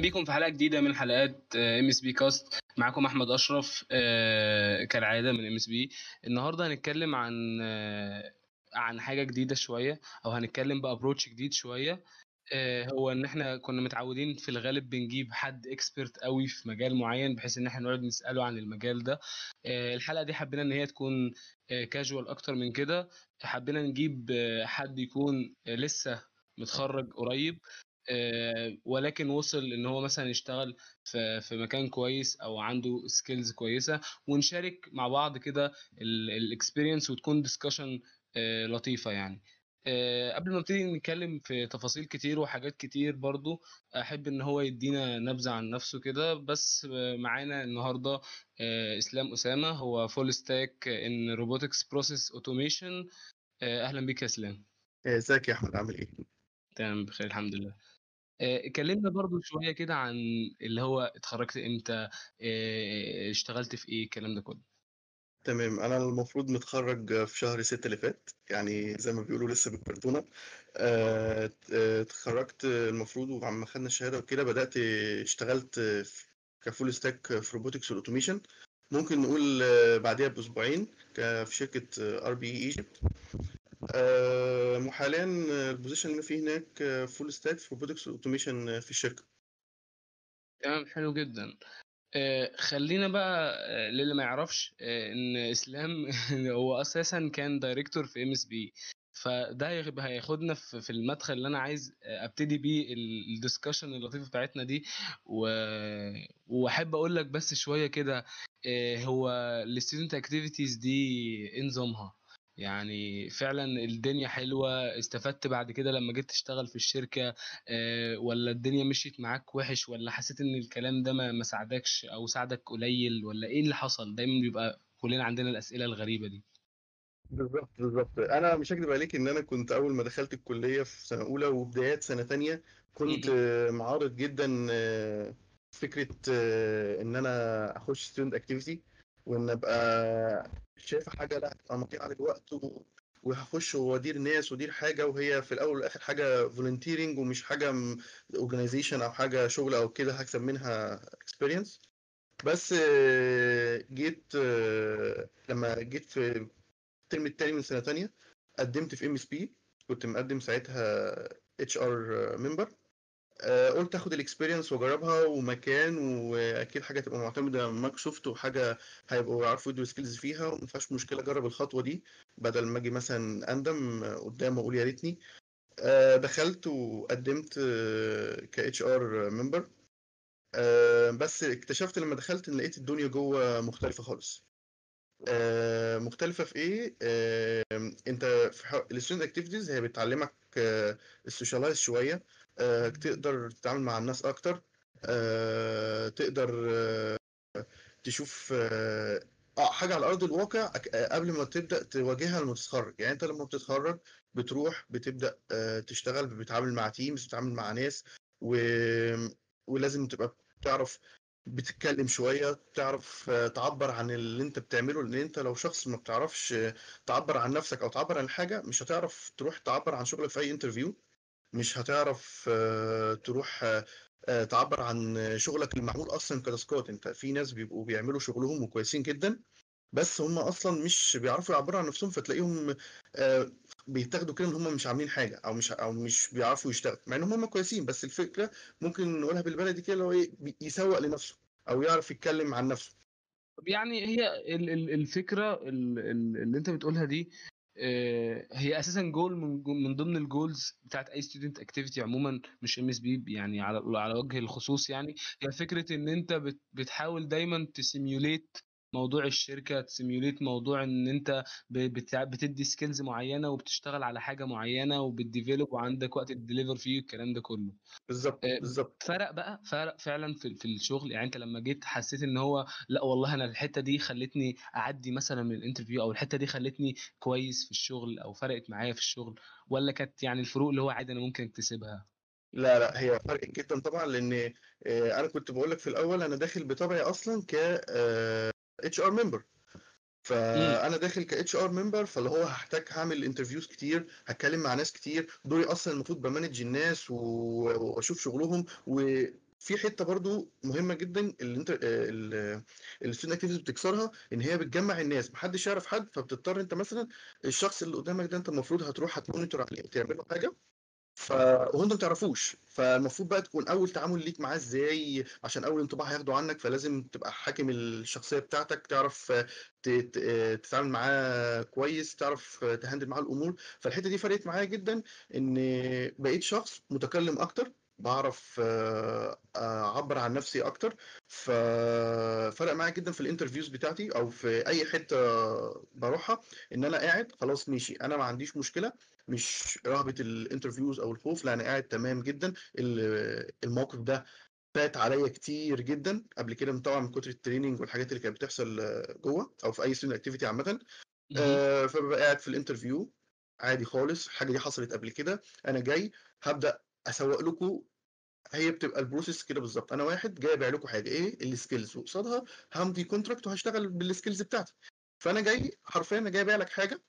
بيكم في حلقة جديدة من حلقات MSP Cast معاكم أحمد أشرف آه، كالعادة من MSP النهارده هنتكلم عن آه، عن حاجة جديدة شوية أو هنتكلم ب approach جديد شوية. آه، هو إن إحنا كنا متعودين في الغالب بنجيب حد expert قوي في مجال معين بحيث إن إحنا نقعد نسأله عن المجال ده. الحلقة دي حبينا إن هي تكون كاجوال أكتر من كده. حبينا نجيب حد يكون لسه متخرج قريب. ولكن وصل إن هو مثلا يشتغل في في مكان كويس أو عنده skills كويسة ونشارك مع بعض كده ال experience وتكون discussion آه، لطيفة يعني. آه، قبل ما نبتدي نتكلم في تفاصيل كتير وحاجات كتير برضو أحب إن هو يدينا نبذة عن نفسه كده. بس معانا النهارده إسلام أسامة. هو full stack in robotics process automation أهلا بيك يا إسلام. إزيك يا أحمد؟ عامل إيه؟ تمام بخير الحمد لله. آه، كلمنا برضو شوية كده عن اللي هو اتخرجت إمتى آه، اشتغلت في إيه الكلام ده كله. تمام. أنا المفروض متخرج في شهر ستة اللي فات يعني زي ما بيقولوا لسه بالكرتونة. آه، اتخرجت المفروض وعم خدنا الشهادة وكده بدأت اشتغلت ك full stack في robotics وال automation. ممكن نقول بعديها بأسبوعين في شركة RP Egypt. وحاليا ال position اللي فيه هناك full stack في robotics automation في الشركة. تمام حلو جدا. آه خلينا بقى آه للي ما يعرفش آه إن إسلام هو أساسا كان director في MSP فده هياخدنا في المدخل اللي أنا عايز أبتدي بيه ال discussion اللطيفة بتاعتنا دي. وأحب أقول لك بس شوية كده هو ال student activities دي إيه نظامها يعني فعلا الدنيا حلوة استفدت بعد كده لما جيت تشتغل في الشركة آه، ولا الدنيا مشيت معاك وحش ولا حسيت إن الكلام ده ما ساعدكش أو ساعدك قليل ولا إيه اللي حصل؟ دايما بيبقى كلنا عندنا الأسئلة الغريبة دي. بالظبط بالظبط أنا مش هكدب عليك إن أنا كنت أول ما دخلت الكلية في سنة أولى وبدايات سنة تانية كنت معارض جدا آه، فكرة آه، إن أنا أخش student activity وإن أبقى شايفها حاجة؟ لا هتبقى مضيعه للوقت و... وهخش وأدير ناس وأدير حاجة وهي في الأول والآخر حاجة volunteering ومش حاجة organization أو حاجة شغل أو كده هكسب منها experience بس جيت لما جيت في الترم الثاني من سنة ثانية قدمت في MSP كنت مقدم ساعتها HR member قلت آخد ال experience وأجربها ومكان وأكيد حاجة تبقى معتمدة على مايكروسوفت وحاجة هيبقوا يعرفوا يدوا skills فيها وما فيهاش مشكلة أجرب الخطوة دي بدل ما أجي مثلا أندم قدام وأقول يا ريتني. آه، دخلت وقدمت ك HR member بس اكتشفت لما دخلت إن لقيت الدنيا جوه مختلفة خالص. آه، مختلفة في إيه؟ أنت في ال student activities هي بتعلمك ال socialize شوية. آه، تقدر تتعامل مع الناس أكتر. آه، تقدر آه، تشوف حاجة على أرض الواقع قبل ما تبدأ تواجهها لما تتخرج يعني أنت لما بتتخرج بتروح بتبدأ تشتغل بتتعامل مع teams بتتعامل مع ناس و... ولازم تبقى بتعرف بتتكلم شوية تعرف تعبر عن اللي أنت بتعمله. لأن أنت لو شخص ما بتعرفش تعبر عن نفسك أو تعبر عن حاجة مش هتعرف تروح تعبر عن شغلك في أي انترفيو مش هتعرف آه، تروح آه، آه، تعبر عن شغلك المعمول أصلا كتاسكات. أنت في ناس بيبقوا بيعملوا شغلهم وكويسين جدا بس هم أصلا مش بيعرفوا يعبروا عن نفسهم فتلاقيهم بيتاخدوا كده إن هم مش عاملين حاجة أو مش أو مش بيعرفوا يشتغلوا. مع إن هم كويسين بس الفكرة ممكن نقولها بالبلدي كده هو إيه يسوق لنفسه أو يعرف يتكلم عن نفسه. يعني هي الفكرة اللي أنت بتقولها دي آه، هي أساسا جول من من ضمن ال goals بتاعت أي student activity عموما مش MSP يعني على على وجه الخصوص يعني. هي فكرة إن أنت بتحاول دايما ت simulate موضوع الشركة ت simulate موضوع إن أنت بتدي skills معينة وبتشتغل على حاجة معينة وبت develop وعندك وقت ت deliver فيه الكلام ده كله. بالظبط آه، بالظبط. فرق بقى فرق فعلا في, في الشغل. يعني أنت لما جيت حسيت إن هو لأ والله أنا الحتة دي خلتني أعدي مثلا من ال interview أو الحتة دي خلتني كويس في الشغل أو فرقت معايا في الشغل ولا كانت يعني الفروق اللي هو عادي أنا ممكن اكتسبها؟ لا لا هي فرق جدا طبعا لأن آه، أنا كنت بقول لك في الأول أنا داخل بطبعي أصلا ك HR member فأنا داخل ك HR member فاللي هو هحتاج هعمل interviews كتير هتكلم مع ناس كتير دوري أصلا المفروض ب manage الناس و- وأشوف شغلهم. وفي حتة برضو مهمة جدا اللي انت ال student activities بتكسرها إن هي بتجمع الناس. محدش يعرف حد فبتضطر أنت مثلا الشخص اللي قدامك ده أنت المفروض هتروح هت monitor عليه تعمل له حاجة. ف وانت ما تعرفوش فالمفروض بقى تكون أول تعامل ليك معاه إزاي؟ عشان أول انطباع هياخده عنك فلازم تبقى حاكم الشخصية بتاعتك تعرف تتعامل معاه كويس تعرف ت handle معاه الأمور. فالحتة دي فرقت معايا جدا إن بقيت شخص متكلم أكتر بعرف آه، أعبر عن نفسي أكتر. ففرق معايا جدا في ال interviews بتاعتي أو في أي حتة بروحها إن أنا قاعد خلاص ماشي أنا ما عنديش مشكلة. مش رهبه ال interviews أو الخوف لا أنا قاعد تمام جدا. ال- الموقف ده فات عليا كتير جدا. قبل كده طبعا من كتر ال training والحاجات اللي كانت بتحصل جوه أو في أي student activity عامه. آه، فببقى قاعد في ال interview عادي خالص. الحاجة دي حصلت قبل كده. أنا جاي هبدأ أسوق لكم. هي بتبقى ال process كده بالظبط. أنا واحد جاي أبيع لكم حاجة. إيه؟ ال skills وقصادها همضي contract وهشتغل بال skills بتاعتي. فأنا جاي حرفيا أنا جاي أبيع لك حاجة.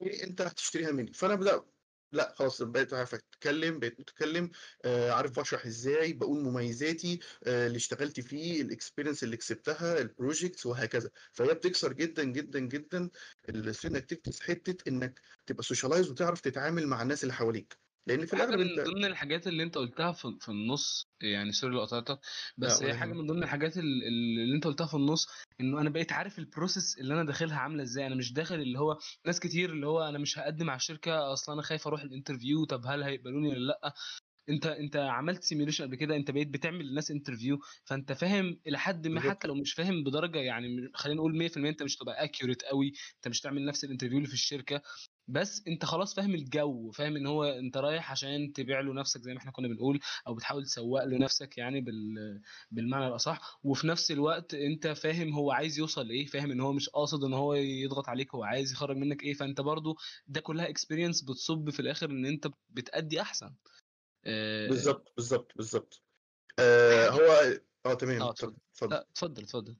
وانت هتشتريها مني. فأنا بدأ لا خلاص بقيت عارف أتكلم بقيت متكلم آه عارف بشرح إزاي بقول مميزاتي آه اللي اشتغلت فيه ال experience اللي كسبتها ال projects وهكذا. فهي بتكسر جدا جدا جدا ال student activities حتة إنك تبقى socialize وتعرف تتعامل مع الناس اللي حواليك. لأن في الأغلب من أنت ضمن الحاجات اللي أنت قلتها في, في النص يعني sorry لو قطعتك بس هي يهمك من ضمن الحاجات ال- ال- اللي أنت قلتها في النص إنه أنا بقيت عارف ال process اللي أنا داخلها عاملة إزاي. أنا مش داخل اللي هو ناس كتير اللي هو أنا مش هقدم على الشركة أصلا أنا خايف أروح ال interview طب هل هيقبلوني ولا لأ؟ أنت أنت عملت simulation قبل كده أنت بقيت بتعمل للناس interview فأنت فاهم إلى حد ما حتى لو مش فاهم بدرجة يعني خلينا نقول 100% أنت مش هتبقى accurate قوي أنت مش تعمل نفس ال interview اللي في الشركة. بس انت خلاص فاهم الجو فاهم ان هو انت رايح عشان تبيع له نفسك زي ما إحنا كنا بنقول أو بتحاول تسوق له نفسك يعني بال بالمعنى الأصح. وفي نفس الوقت انت فاهم هو عايز يوصل لإيه فاهم ان هو مش قاصد ان هو يضغط عليك هو عايز يخرج منك إيه. فانت برضو ده كلها اكسبيرينس بتصب في الآخر إن انت بتأدي أحسن. آه، بالظبط بالظبط بالظبط. آه. حاجة هو آه تمام آه اتفضل اتفضل اتفضل.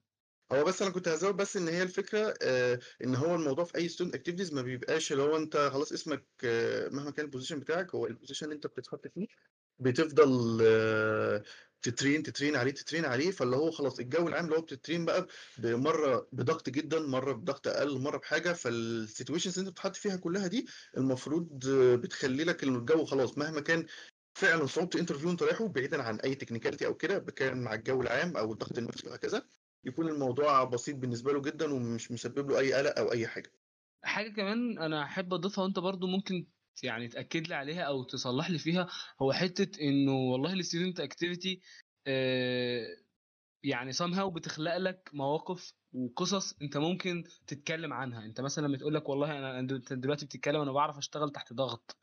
هو بس أنا كنت هزود بس إن هي الفكرة آه إن هو الموضوع في أي student activities ما بيبقاش اللي هو أنت خلاص اسمك آه مهما كان ال position بتاعك هو ال position اللي أنت بتتحط فيه بتفضل آه ت train ت train عليه ت train عليه فاللي هو خلاص الجو العام اللي هو بت train بقى مره بضغط جدا مرة بضغط أقل مرة بحاجة فال situations اللي أنت بتتحط فيها كلها دي المفروض بتخلي لك الجو خلاص مهما كان فعلا صعوبه ال interview أنت رايحه بعيدا عن أي technicality أو كده كان مع الجو العام أو الضغط النفسي وهكذا. يكون الموضوع بسيط بالنسبة له جدا ومش مسبب له أي قلق أو أي حاجة. حاجة كمان أنا أحب أضيفها وأنت برضو ممكن يعني تأكد لي عليها أو تصلح لي فيها هو حتة إنه والله ال student activity يعني somehow بتخلق لك مواقف وقصص أنت ممكن تتكلم عنها. أنت مثلا لما تقول لك والله أنا أنت دلوقتي بتتكلم أنا بعرف أشتغل تحت ضغط.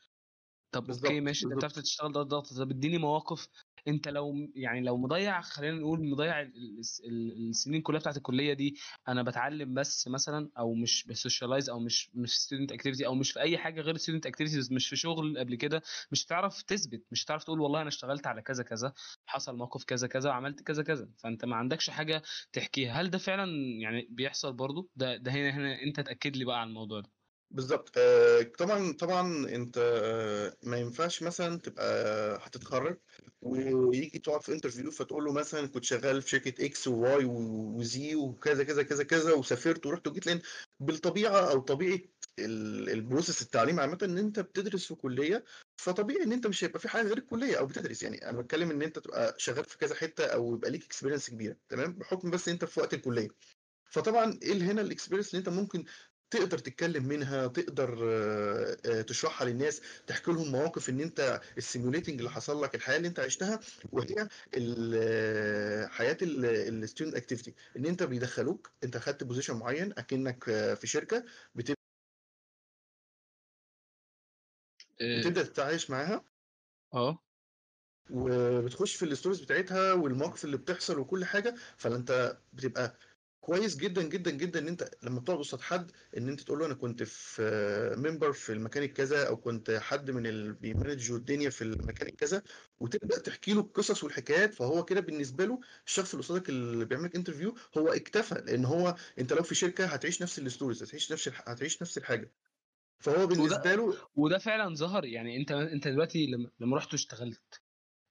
طب أوكي بالظبط ماشي أنت بتعرف تشتغل ضغط ضغط طب اديني مواقف أنت لو يعني لو مضيع خلينا نقول مضيع ال- ال- ال- السنين كلها بتاعت الكلية دي أنا بتعلم بس مثلا أو مش ب socialize أو مش مش student activity أو مش في أي حاجة غير student activities مش في شغل قبل كده مش هتعرف تثبت مش هتعرف تقول والله أنا اشتغلت على كذا كذا حصل موقف كذا كذا وعملت كذا كذا. فأنت ما عندكش حاجة تحكيها. هل ده فعلا يعني بيحصل برضو؟ ده ده هنا هنا أنت تأكد لي بقى على الموضوع ده. بالظبط آه، طبعا طبعا أنت آه، ما ينفعش مثلا تبقى هتتخرج ويجي تقعد في interview فتقول له مثلا كنت شغال في شركة X و Y و Z وكذا كذا كذا كذا وسافرت ورحت وجيت لأن بالطبيعة أو طبيعه ال- ال process التعليم عامة إن أنت بتدرس في كلية فطبيعي إن أنت مش هيبقى في حاجة غير الكلية أو بتدرس. يعني أنا بتكلم إن أنت تبقى شغال في كذا حتة أو يبقى ليك experience كبيرة تمام؟ بحكم بس أنت في وقت الكلية. فطبعا إيه هنا ال experience اللي أنت ممكن تقدر تتكلم منها تقدر آه، آه، تشرحها للناس تحكي لهم مواقف إن أنت ال simulating اللي حصل لك الحياة اللي أنت عشتها وهي آه، حياة ال student activity إن أنت بيدخلوك أنت خدت position معين أكنك في شركة بت- آه. بتبدأ تتعايش معاها. آه. وبتخش في ال stories بتاعتها والمواقف اللي بتحصل وكل حاجة فانت بتبقى كويس جدا جدا جدا إن أنت لما بتقعد قصاد حد إن أنت تقول له أنا كنت في member في المكان الكذا أو كنت حد من اللي بي manage وا الدنيا في المكان الكذا وتبدأ تحكي له القصص والحكايات فهو كده بالنسبة له الشخص اللي قصادك اللي بيعمل لك interview هو اكتفى لأن هو أنت لو في شركة هتعيش نفس ال stories هتعيش نفس هتعيش نفس الحاجة. فهو بالنسبة له وده فعلا ظهر يعني أنت أنت دلوقتي لما لما رحت واشتغلت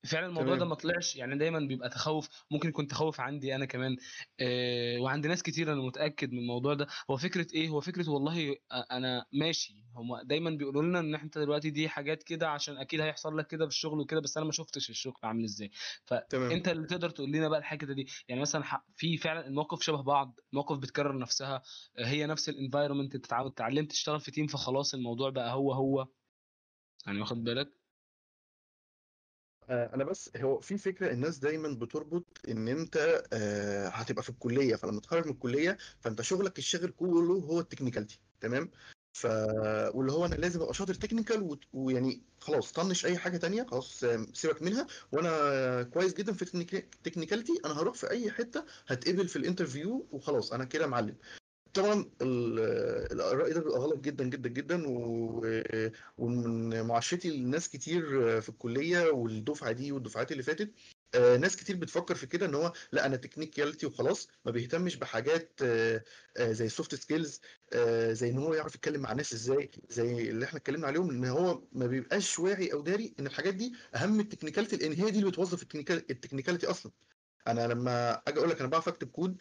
فعلا الموضوع ده. ما طلعش يعني دايما بيبقى تخوف ممكن يكون تخوف عندي أنا كمان آه وعند ناس كتير أنا متأكد من الموضوع ده. هو فكرة إيه؟ هو فكرة والله آه، أنا ماشي. هم دايما بيقولوا لنا إن انت دلوقتي دي حاجات كده عشان أكيد هيحصل لك كده في الشغل وكده بس أنا ما شفتش الشغل عامل إزاي. فأنت اللي تقدر تقول لنا بقى الحته دي. يعني مثلا في فعلا المواقف شبه بعض مواقف بتكرر نفسها آه، هي نفس ال environment اتعلمت تشتغل في team فخلاص الموضوع بقى هو هو. يعني واخد بالك؟ أنا بس هو في فكرة الناس دايما بتربط إن أنت آه، هتبقى في الكلية فلما تخرج من الكلية فأنت شغلك الشاغل كله هو ال technicality تمام؟ ف واللي هو أنا لازم أبقى شاطر technical وت- ويعني خلاص طنش أي حاجة تانية خلاص آه، سيبك منها وأنا كويس جدا في ال technicality أنا هروح في أي حتة هتقبل في ال interview وخلاص أنا كده معلم. طبعا ال- الرأي ده بيبقى غلط جدا جدا جدا ومن معاشرتي لناس كتير في الكلية والدفعة دي والدفعات اللي فاتت آه، ناس كتير بتفكر في كده إن هو لأ أنا technicality وخلاص ما بيهتمش بحاجات آه، آه، زي ال soft skills زي إن هو يعرف يتكلم مع الناس إزاي زي اللي إحنا اتكلمنا عليهم إن هو ما بيبقاش واعي أو داري إن الحاجات دي أهم ال technicality لأن هي دي اللي بتوظف ال technical- ال technicality أصلا. أنا لما أجي أقول لك أنا بعرف أكتب كود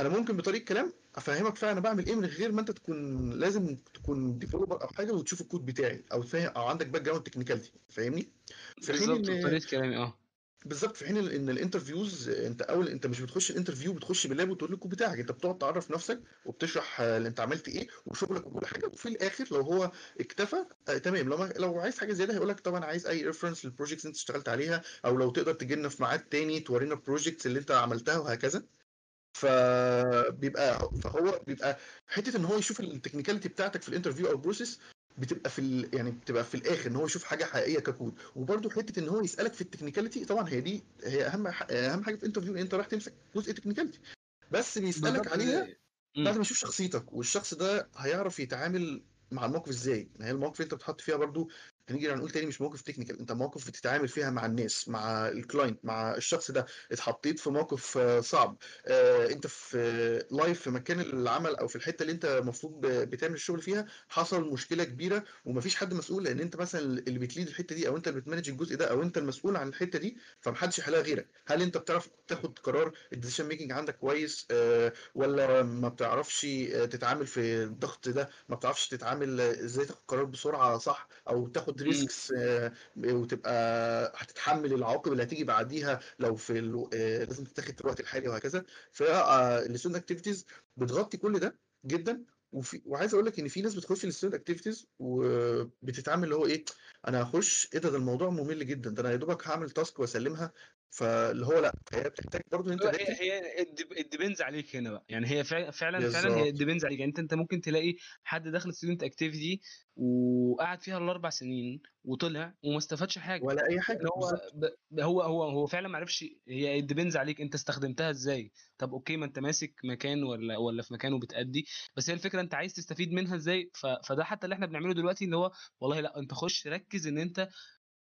أنا ممكن بطريقة كلام أفهمك فعلا أنا بعمل إيه من غير ما أنت تكون لازم تكون developer أو حاجة وتشوف الكود بتاعي أو فاهم أو عندك background technicality فاهمني؟ في حين بالظبط إن طريقة كلامي آه. بالظبط في حين إن ال interviews أنت أول أنت مش بتخش ال interview بتخش بال lab وتقول الكود بتاعك أنت بتقعد تعرف نفسك وبتشرح آه، اللي أنت عملت إيه وشغلك وكل حاجة وفي الآخر لو هو اكتفى آه تمام لو ما لو عايز حاجة زيادة هيقول لك طبعا عايز أي reference لل projects أنت اشتغلت عليها أو لو تقدر تجي لنا في ميعاد تاني تورينا ال projects اللي أنت عملتها وهكذا. فبيبقى فهو بيبقى حتة إن هو يشوف ال technicality بتاعتك في ال interview أو ال process بتبقى في ال... يعني بتبقى في الآخر إن هو يشوف حاجة حقيقية ككود وبرده حتة إن هو يسألك في ال technicality طبعا هي دي هي أهم أهم حاجة في ال interview إن أنت رايح تمسك جزء technicality بس بيسألك عليها مم. بعد ما يشوف شخصيتك والشخص ده هيعرف يتعامل مع الموقف إزاي. ما هي المواقف اللي أنت بتحط فيها برضو هنيجي نقول تاني مش موقف technical انت موقف بتتعامل فيها مع الناس مع ال client مع الشخص ده اتحطيت في موقف آه، صعب. آه، انت في live في مكان العمل أو في الحتة اللي انت المفروض بتعمل الشغل فيها حصل مشكلة كبيرة ومفيش حد مسؤول لأن انت مثلا اللي بت lead الحتة دي أو انت اللي بت manage الجزء ده أو انت المسؤول عن الحتة دي فمحدش يحلها غيرك. هل انت بتعرف تاخد قرار ال decision making عندك كويس آه، ولا ما بتعرفش تتعامل في الضغط ده؟ ما بتعرفش تتعامل إزاي تاخد قرار بسرعة صح أو تاخد مم. risks وتبقى هتتحمل العواقب اللي هتيجي بعديها لو في ال- آه، لازم تتاخد في الوقت الحالي وهكذا. فال student activities بتغطي كل ده جدا. وفي وعايز أقول لك إن في ناس بتخش ال student activities وبتتعامل اللي هو إيه أنا هخش إيه ده ده الموضوع ممل جدا. ده أنا يا دوبك هعمل task وأسلمها فاللي هو لأ هي بتحتاج برضو إن أنت هو هي هي ال depends عليك هنا بقى. يعني هي فع- فعلا فعلا هي ال depends عليك. يعني أنت أنت ممكن تلاقي حد دخل student activity وقعد فيها الأربع سنين وطلع وما استفادش حاجة. ولا أي حاجة هو ب... ب- هو هو هو فعلا ما عرفش هي ال depends عليك أنت استخدمتها إزاي. طب okay ما أنت ماسك مكان ولا ولا في مكان وبتأدي. بس هي الفكرة أنت عايز تستفيد منها إزاي. فده حتى اللي إحنا بنعمله دلوقتي اللي هو والله لأ أنت خش ركز إن أنت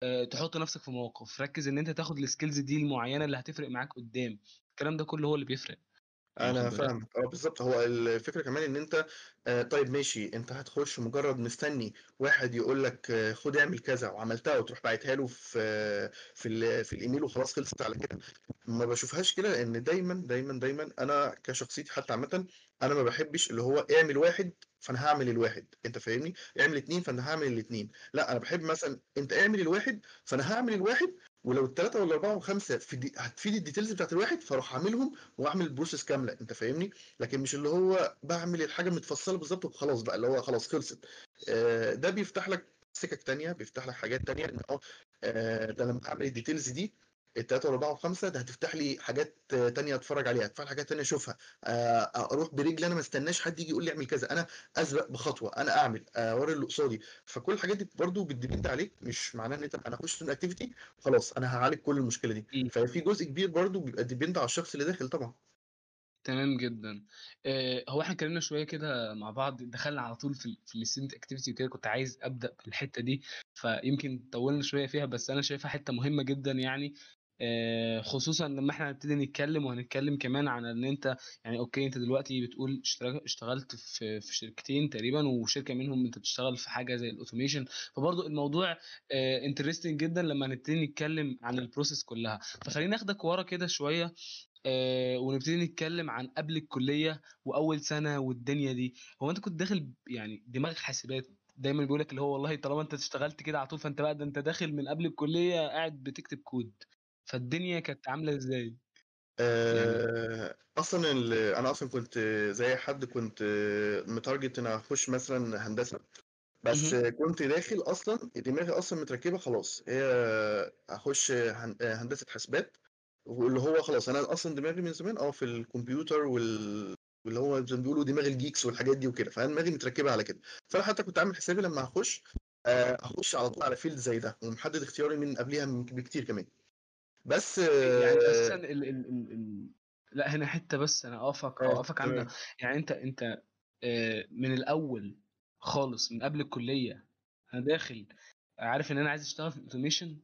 آه، تحط نفسك في مواقف ركز إن أنت تاخد ال skills دي المعينة اللي هتفرق معاك قدام. الكلام ده كله هو اللي بيفرق. أنا فاهمك. آه بالظبط. هو الفكرة كمان إن أنت آه طيب ماشي. أنت هتخش مجرد مستني واحد يقول لك آه خد اعمل كذا وعملتها وتروح باعتها له في آه في ال- في الإيميل وخلاص خلصت على كده. ما بشوفهاش كده لأن دايما دايما دايما أنا كشخصيتي حتى عامه أنا ما بحبش اللي هو اعمل واحد فأنا هعمل الواحد أنت فاهمني؟ اعمل اتنين فأنا هعمل الاتنين. لا أنا بحب مثلا أنت اعمل الواحد فأنا هعمل الواحد ولو الثلاثه ولا اربعه وخمسه في دي هتفيد ال details بتاعت الواحد فأروح أعملهم وأعمل ال process كاملة أنت فاهمني؟ لكن مش اللي هو بعمل الحاجة متفصلة بالظبط وخلاص بقى اللي هو خلاص خلصت. آه، ده بيفتح لك سكك تانية بيفتح لك حاجات تانية إن آه آه، ده لما أعمل ال details دي التلاتة والأربعة والخمسة ده هتفتح لي حاجات آه، تانية أتفرج عليها هتفتح لي حاجات تانية أشوفها. آه، أروح برجلي أنا ما استناش حد يجي يقول لي اعمل كذا أنا أسبق بخطوة أنا أعمل آه، أوري اللي قصادي. فكل الحاجات دي برضو بت depend عليك مش معناه إن أنت أنا أخش في خلاص أنا هعالج كل المشكلة دي. ففي جزء كبير برضو بيبقى depend على الشخص اللي داخل طبعا. تمام جدا. آه، هو إحنا اتكلمنا شوية كده مع بعض دخلنا على طول في في ال student activity وكده كنت عايز أبدأ بالحته دي فيمكن طولنا شوية فيها بس أنا شايفها حتة مهمة جدا يعني. آه، خصوصا لما إحنا هنبتدي نتكلم وهنتكلم كمان عن إن أنت يعني okay أنت دلوقتي بتقول اشتغلت في في شركتين تقريبا وشركة منهم أنت بتشتغل في حاجة زي ال automation فبرضه الموضوع interesting جدا لما هنبتدي نتكلم عن ال process كلها. فخلينا ناخدك ورا كده شوية آه، ونبتدي نتكلم عن قبل الكلية وأول سنة والدنيا دي. هو أنت كنت داخل يعني دماغك حاسبات؟ دايما بيقول لك اللي هو والله طالما أنت اشتغلت كده على طول فأنت بقى ده أنت داخل من قبل الكلية قاعد بتكتب كود فالدنيا كانت عاملة إزاي؟ يعني آه، أصلا أنا أصلا كنت زي حد كنت متارجت ان أخش مثلا هندسة بس مهم. كنت داخل أصلا دماغي أصلا متركبة خلاص هي اخش هن- هندسة حاسبات واللي هو خلاص أنا أصلا دماغي من زمان آه في الكمبيوتر وال واللي هو زي ما بيقولوا دماغ ال geeks والحاجات دي وكده فأنا دماغي متركبة على كده. فأنا حتى كنت عامل حسابي لما هخش آه، اخش على طول على field زي ده ومحدد اختياري من قبلها بكتير كمان. بس يعني أساسا ال ال ال ال... لا هنا حتة بس أنا اقفك آه، اوقفك عندها يعني أنت أنت آه، من الأول خالص من قبل الكلية أنا داخل عارف إن أنا عايز أشتغل في الاوتوميشن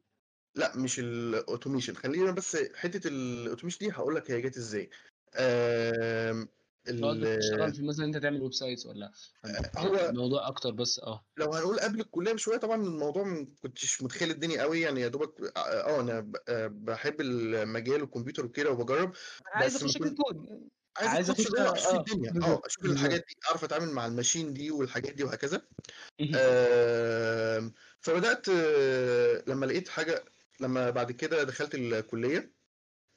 لا مش الاوتوميشن خلينا بس حتة ال automation دي هقول لك هي جت إزاي. بتشتغل في مثلا أنت تعمل websites ولا ولا يعني هو الموضوع أكتر بس آه. لو هنقول قبل الكلية بشوية طبعا الموضوع ما كنتش متخيل الدنيا قوي يعني يا دوبك آه أنا ب- آه، بحب المجال والكمبيوتر وكده وبجرب أنا عايز أخش كود. عايز أخش أشوف الدنيا آه أشوف الحاجات دي أعرف أتعامل مع ال machine دي والحاجات دي وهكذا. آم، فبدأت آه، لما لقيت حاجة لما بعد كده دخلت الكلية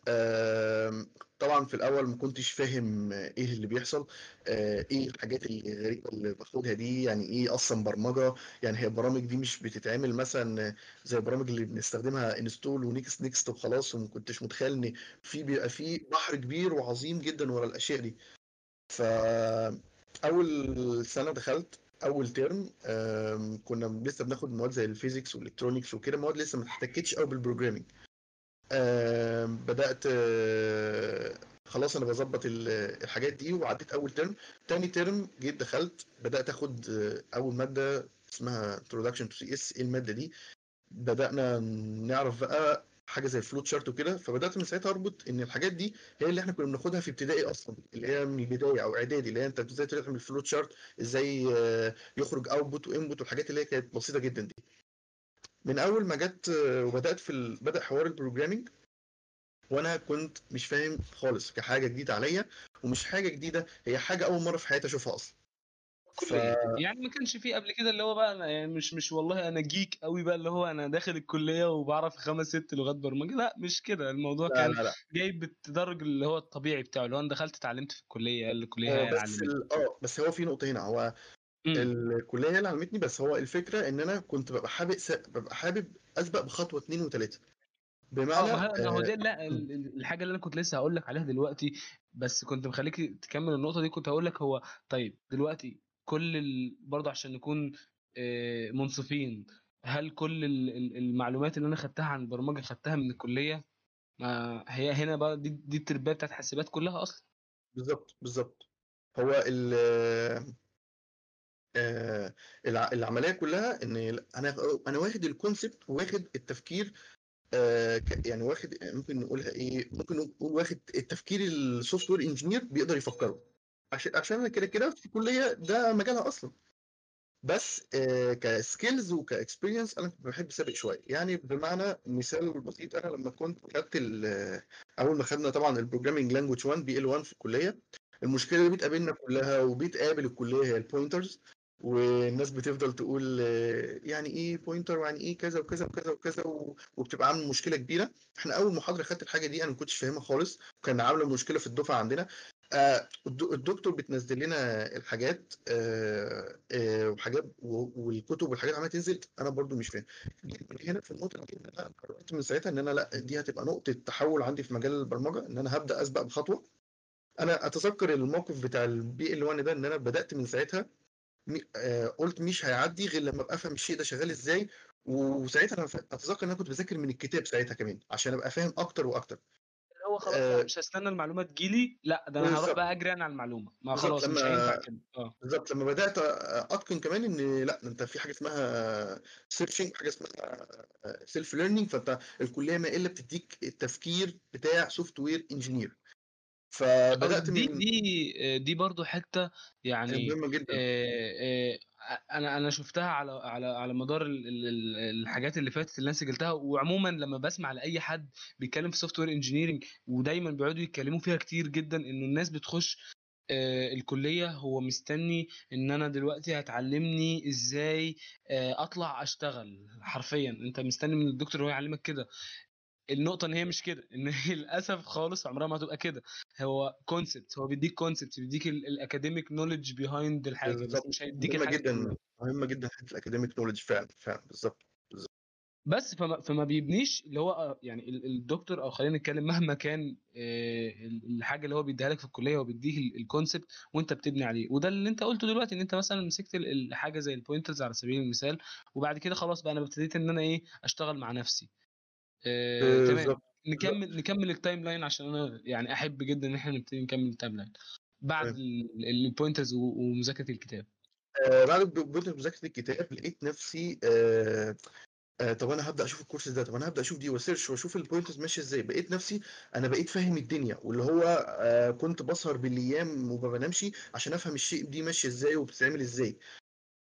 آم، طبعا في الأول ما كنتش فاهم إيه اللي بيحصل آه، إيه الحاجات الغريبة اللي باخدها دي يعني إيه أصلا برمجة؟ يعني هي البرامج دي مش بتتعمل مثلا زي البرامج اللي بنستخدمها install و next next وخلاص وما كنتش متخيل إن في بيبقى في بحر كبير وعظيم جدا ورا الأشياء دي. ف أول سنة دخلت أول ترم كنا لسه بناخد مواد زي ال physics وال electronics وكده مواد لسه ما احتكتش قوي بال programming آم، بدأت آه، خلاص أنا بظبط ال- الحاجات دي وعديت أول ترم تاني ترم جيت دخلت بدأت أخد آه، أول مادة اسمها introduction to CS إيه المادة دي؟ بدأنا نعرف بقى حاجة زي ال flowchart وكده. فبدأت من ساعتها أربط إن الحاجات دي هي اللي إحنا كنا بناخدها في ابتدائي أصلا اللي هي من البداية أو إعدادي اللي هي أنت إزاي تعمل flowchart إزاي آه، يخرج output و input والحاجات اللي هي كانت بسيطة جدا دي. من أول ما جت وبدأت في ال... بدأ حوار ال programming وأنا كنت مش فاهم خالص كحاجة جديدة عليا ومش حاجة جديدة هي حاجة أول مرة في حياتي أشوفها أصلا. ف يعني ما كانش فيه قبل كده اللي هو بقى أنا يعني مش مش والله أنا جيك قوي بقى اللي هو أنا داخل الكلية وبعرف خمس ست لغات برمجة. لا مش كده. الموضوع لا كان لا لا. جاي بالتدرج اللي هو الطبيعي بتاعه اللي هو أنا دخلت اتعلمت في الكلية الكلية اللي بس. آه بس هو في نقطة هنا. هو امم. الكلية هي اللي علمتني بس هو الفكرة إن أنا كنت ببقى حابب س... ببقى حابب أسبق بخطوة اثنين وثلاثه آه بمعنى ما هو ما هو آه... ده لا ال- ال- الحاجة اللي أنا كنت لسه هقول لك عليها دلوقتي بس كنت مخليك تكمل النقطة دي كنت هقول لك هو طيب دلوقتي كل ال... برضه عشان نكون آه، منصفين هل كل ال- ال- المعلومات اللي أنا خدتها عن البرمجة خدتها من الكلية؟ ما هي هنا بقى دي دي التربية بتاعت حاسبات كلها أصلا. بالظبط بالظبط هو ال... آه... الع... العملية كلها إن أنا أنا واخد الكونسبت واخد التفكير آه، يعني واخد ممكن نقولها إيه ممكن نقول واخد التفكير ال software engineer بيقدر يفكره. عشان عشان أنا كده كده في كلية ده مجالها أصلا. بس آه ك skills وك experience أنا كنت بحب سابق شوية. يعني بمعنى مثال بسيط أنا لما كنت خدت أول ما خدنا طبعا ال programming language 1 PL 1 في الكلية المشكلة اللي بتقابلنا كلها وبتقابل الكلية هي ال pointers والناس بتفضل تقول يعني إيه pointer ويعني إيه كذا وكذا وكذا وكذا وبتبقى عاملة مشكلة كبيرة. إحنا أول محاضرة خدت الحاجة دي أنا ما كنتش فاهمها خالص وكان عاملة مشكلة في الدفعة عندنا. آه، الد- الدكتور بتنزل لنا الحاجات آه، آه، وحاجات والكتب والحاجات عمالة تنزل. أنا برضو مش فاهم. هنا في النقطة دي أنا قررت من ساعتها إن أنا لأ دي هتبقى نقطة تحول عندي في مجال البرمجة إن أنا هبدأ أسبق بخطوة. أنا أتذكر الموقف بتاع ال PL 1 ده إن أنا بدأت من ساعتها قلت مش هيعدي غير لما أبقى أفهم الشيء ده شغال إزاي وساعتها أنا أتذكر إن أنا كنت بذاكر من الكتاب ساعتها كمان عشان أبقى فاهم أكتر وأكتر. هو خلاص آه، مش هستنى المعلومة تجيلي لأ ده أنا هروح بقى أجري أنا على المعلومة. ما خلاص مش هينفع كده. آه. بالظبط لما بدأت أتقن كمان إن لأ أنت في حاجة اسمها searching حاجة اسمها self learning فأنت الكلية ما إلا بتديك التفكير بتاع software engineer فبدأت دي من دي دي برضو حتة يعني مهمة جدا. آه، آه، أنا أنا شفتها على على على مدار ال- ال- ال- الحاجات اللي فاتت اللي أنا سجلتها وعموما لما بسمع لأي حد بيتكلم في software engineering ودايما بيقعدوا يتكلموا فيها كتير جدا إنه الناس بتخش آه، الكلية هو مستني إن أنا دلوقتي هتعلمني إزاي آه، أطلع أشتغل حرفيا. أنت مستني من الدكتور هو يعلمك كده. النقطة إن هي مش كده إن هي للأسف خالص عمرها ما هتبقى كده. هو concept هو بيديك concept بيديك ال academic knowledge behind الحاجة بس مش هيديك مهمة الحاجة جدا مهمة جدا حتة ال academic knowledge فعلا فعلا بالظبط بس فما, فما بيبنيش اللي هو آه، يعني ال- الدكتور أو خلينا نتكلم مهما كان آه، ال- الحاجة اللي هو بيديها لك في الكلية هو بيديك ال concept وأنت بتبني عليه. وده اللي أنت قلته دلوقتي إن أنت مثلا مسكت ال- الحاجة زي ال pointers على سبيل المثال وبعد كده خلاص بقى أنا ابتديت إن أنا إيه أشتغل مع نفسي. آه، تمام. نكمل نكمل ال timeline عشان أنا يعني أحب جدا إن إحنا نبتدي نكمل ال timeline بعد ال pointers ومذاكرة الكتاب. آه بعد بدأت مذاكره الكتاب لقيت نفسي آه آه طب أنا هبدأ أشوف الكورس ده طب أنا هبدأ أشوف دي و search وأشوف ال pointers ماشية إزاي. بقيت نفسي أنا بقيت فاهم الدنيا واللي هو آه كنت بسهر بالأيام وما بنامش عشان أفهم الشيء دي ماشية إزاي وبتتعمل إزاي.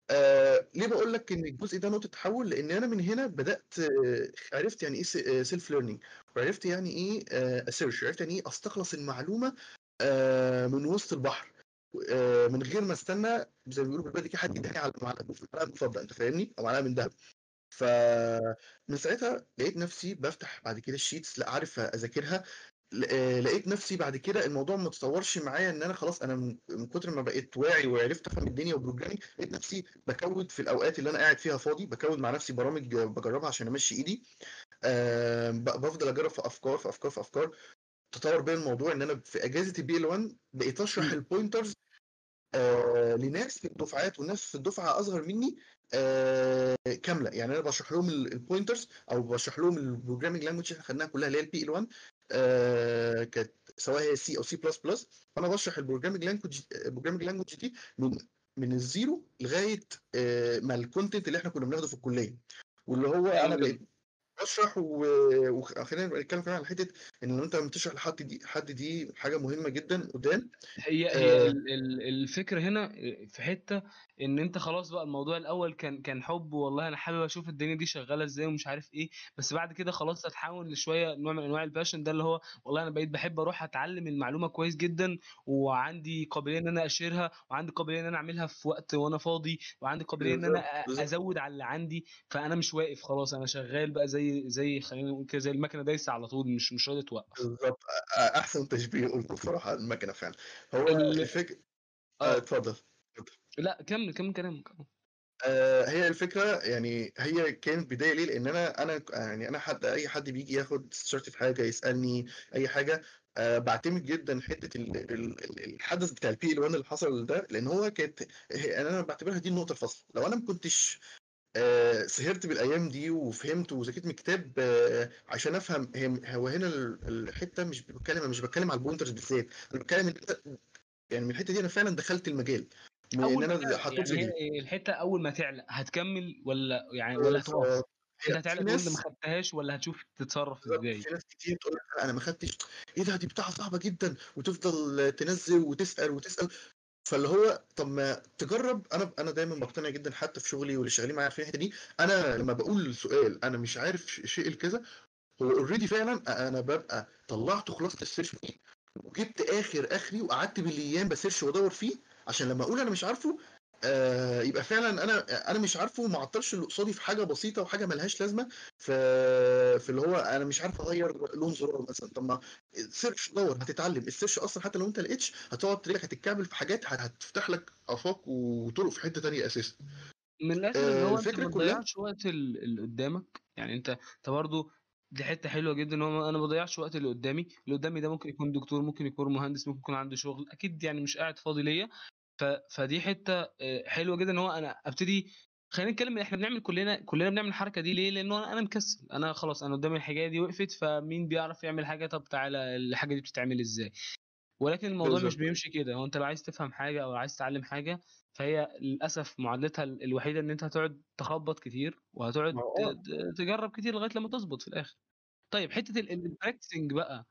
آه ليه بقول لك إن الجزء ده نقطة تحول؟ لأن أنا من هنا بدأت آه عرفت يعني إيه self learning وعرفت يعني إيه ا search عرفت يعني أستخلص المعلومة آه من وسط البحر آه من غير ما أستنى زي ما بيقولوا بالبلدي كده حد يديني على معلقة مفضه أنت فاهمني؟ أو معلقه من ذهب فمن ساعتها لقيت نفسي بفتح بعد كده ال sheets لا عارف آه، لقيت نفسي بعد كده الموضوع ما تطورش معايا إن أنا خلاص أنا من كتر ما بقيت واعي وعرفت أفهم الدنيا و programming لقيت نفسي بكود في الأوقات اللي أنا قاعد فيها فاضي بكود مع نفسي برامج آه، بجربها عشان أمشي إيدي آه، بفضل أجرب في أفكار في أفكار في أفكار تطور بين الموضوع إن أنا في أجازة ال PL 1 بقيت أشرح ال pointers آه لناس في الدفعات وناس في الدفعة أصغر مني آه كاملة. يعني أنا بشرح لهم ال pointers أو بشرح لهم ال programming language اللي إحنا خدناها كلها اللي هي ال PL 1 آه كانت سواء هي سي أو سي بلس بلس فأنا بشرح ال programming language ال programming language دي من من ال zero لغاية آه ما ال content اللي إحنا كنا بناخده في الكلية. واللي هو أنا بقيت بشرح وخلينا نتكلم كمان على حتة إن أنت لما تشرح لحد دي حد دي حاجة مهمة جدا قدام. هي هي آه. ال- ال- الفكرة هنا في حتة إن أنت خلاص بقى الموضوع الأول كان كان حب والله أنا حابب أشوف الدنيا دي شغالة إزاي ومش عارف إيه بس بعد كده خلاص هتحول لشوية نوع من أنواع الباشن ده اللي هو والله أنا بقيت بحب أروح أتعلم المعلومة كويس جدا وعندي قابلية إن أنا أشيرها وعندي قابلية إن أنا أعملها في وقت وأنا فاضي وعندي قابلية إن أنا أزود على اللي عندي فأنا مش واقف خلاص أنا شغال بقى زي زي خلينا نقول كده زي المكنة دايسة على طول مش مش راضية توقف. بالظبط أحسن تشبيه قلته بصراحة المكنة فعلا. هو ال... الفكرة آه. اتفضل اتفضل. لا كمل كمل كلامك. آه. هي الفكرة يعني هي كانت بداية ليه؟ لأن أنا أنا يعني أنا حد أي حد بيجي ياخد استشارتي في حاجة يسألني أي حاجة آه بعتمد جدا حتة ال- ال- ال- الحدث بتاع ال PL 1 اللي حصل ده لأن هو كانت أنا بعتبرها دي النقطة الفاصلة. لو أنا ما كنتش آه، سهرت بالأيام دي وفهمت وذاكرت من الكتاب آه، عشان أفهم هو هنا ال- الحتة مش بتكلم مش بتكلم على ال pointers بالذات أنا بتكلم يعني من الحتة دي أنا فعلا دخلت المجال. ان اول ما أنا حطيت يعني الحتة أول ما تعلى هتكمل ولا يعني ولا آه، هتقف فهي انت في هتعلى تقول ما خدتهاش ولا هتشوف تتصرف إزاي؟ في ناس كتير تقول لك أنا ما خدتش. إيه ده؟ دي بتاعة صعبة جدا وتفضل تنزل وتسأل وتسأل. فاللي هو طب ما تجرب. أنا أنا دايما بقتنع جدا حتى في شغلي واللي شغالين معايا في الحتة دي. أنا لما بقول سؤال أنا مش عارف شيء الكذا هو already فعلا أنا ببقى طلعت خلاصة ال search وجبت آخر آخري وقعدت بالأيام ب search وأدور فيه. عشان لما أقول أنا مش عارفه آه يبقى فعلا أنا أنا مش عارفه وما عطلش اللي قصادي في حاجة بسيطة وحاجة ملهاش لازمة في في اللي هو أنا مش عارف اغير لون زرار مثلا. طب ما search دور هتتعلم. ال search أصلا حتى لو أنت لقيتش هتقعد رجلك هتتكعبل في حاجات هت- هتفتح لك آفاق وطرق في حتة تانية أساسا. من الآخر ان آه هو أنت الفكرة ما كلها تضيعش وقت ال- اللي قدامك. يعني أنت أنت برضه دي حتة حلوة جدا إن هو أنا ما بضيعش وقت اللي قدامي. اللي قدامي ده ممكن يكون دكتور ممكن يكون مهندس ممكن يكون عنده شغل. أكيد يعني مش قاعد فاضي ليا. ف... فدي حتة آه، حلوة جدا إن هو أنا أبتدي خلينا نتكلم إحنا بنعمل كلنا كلنا بنعمل الحركة دي ليه؟ لأنه أنا مكسل. أنا خلاص أنا قدامي الحكاية دي وقفت فمين بيعرف يعمل حاجة؟ طب تعالى الحاجة دي بتتعمل إزاي؟ ولكن الموضوع بالزبط. مش بيمشي كده. هو أنت لو عايز تفهم حاجة أو عايز تتعلم حاجة فهي للأسف معادلتها الوحيدة إن أنت هتقعد تخبط كتير وهتقعد تجرب كتير لغاية لما تظبط في الآخر. طيب حتة ال practicing بقى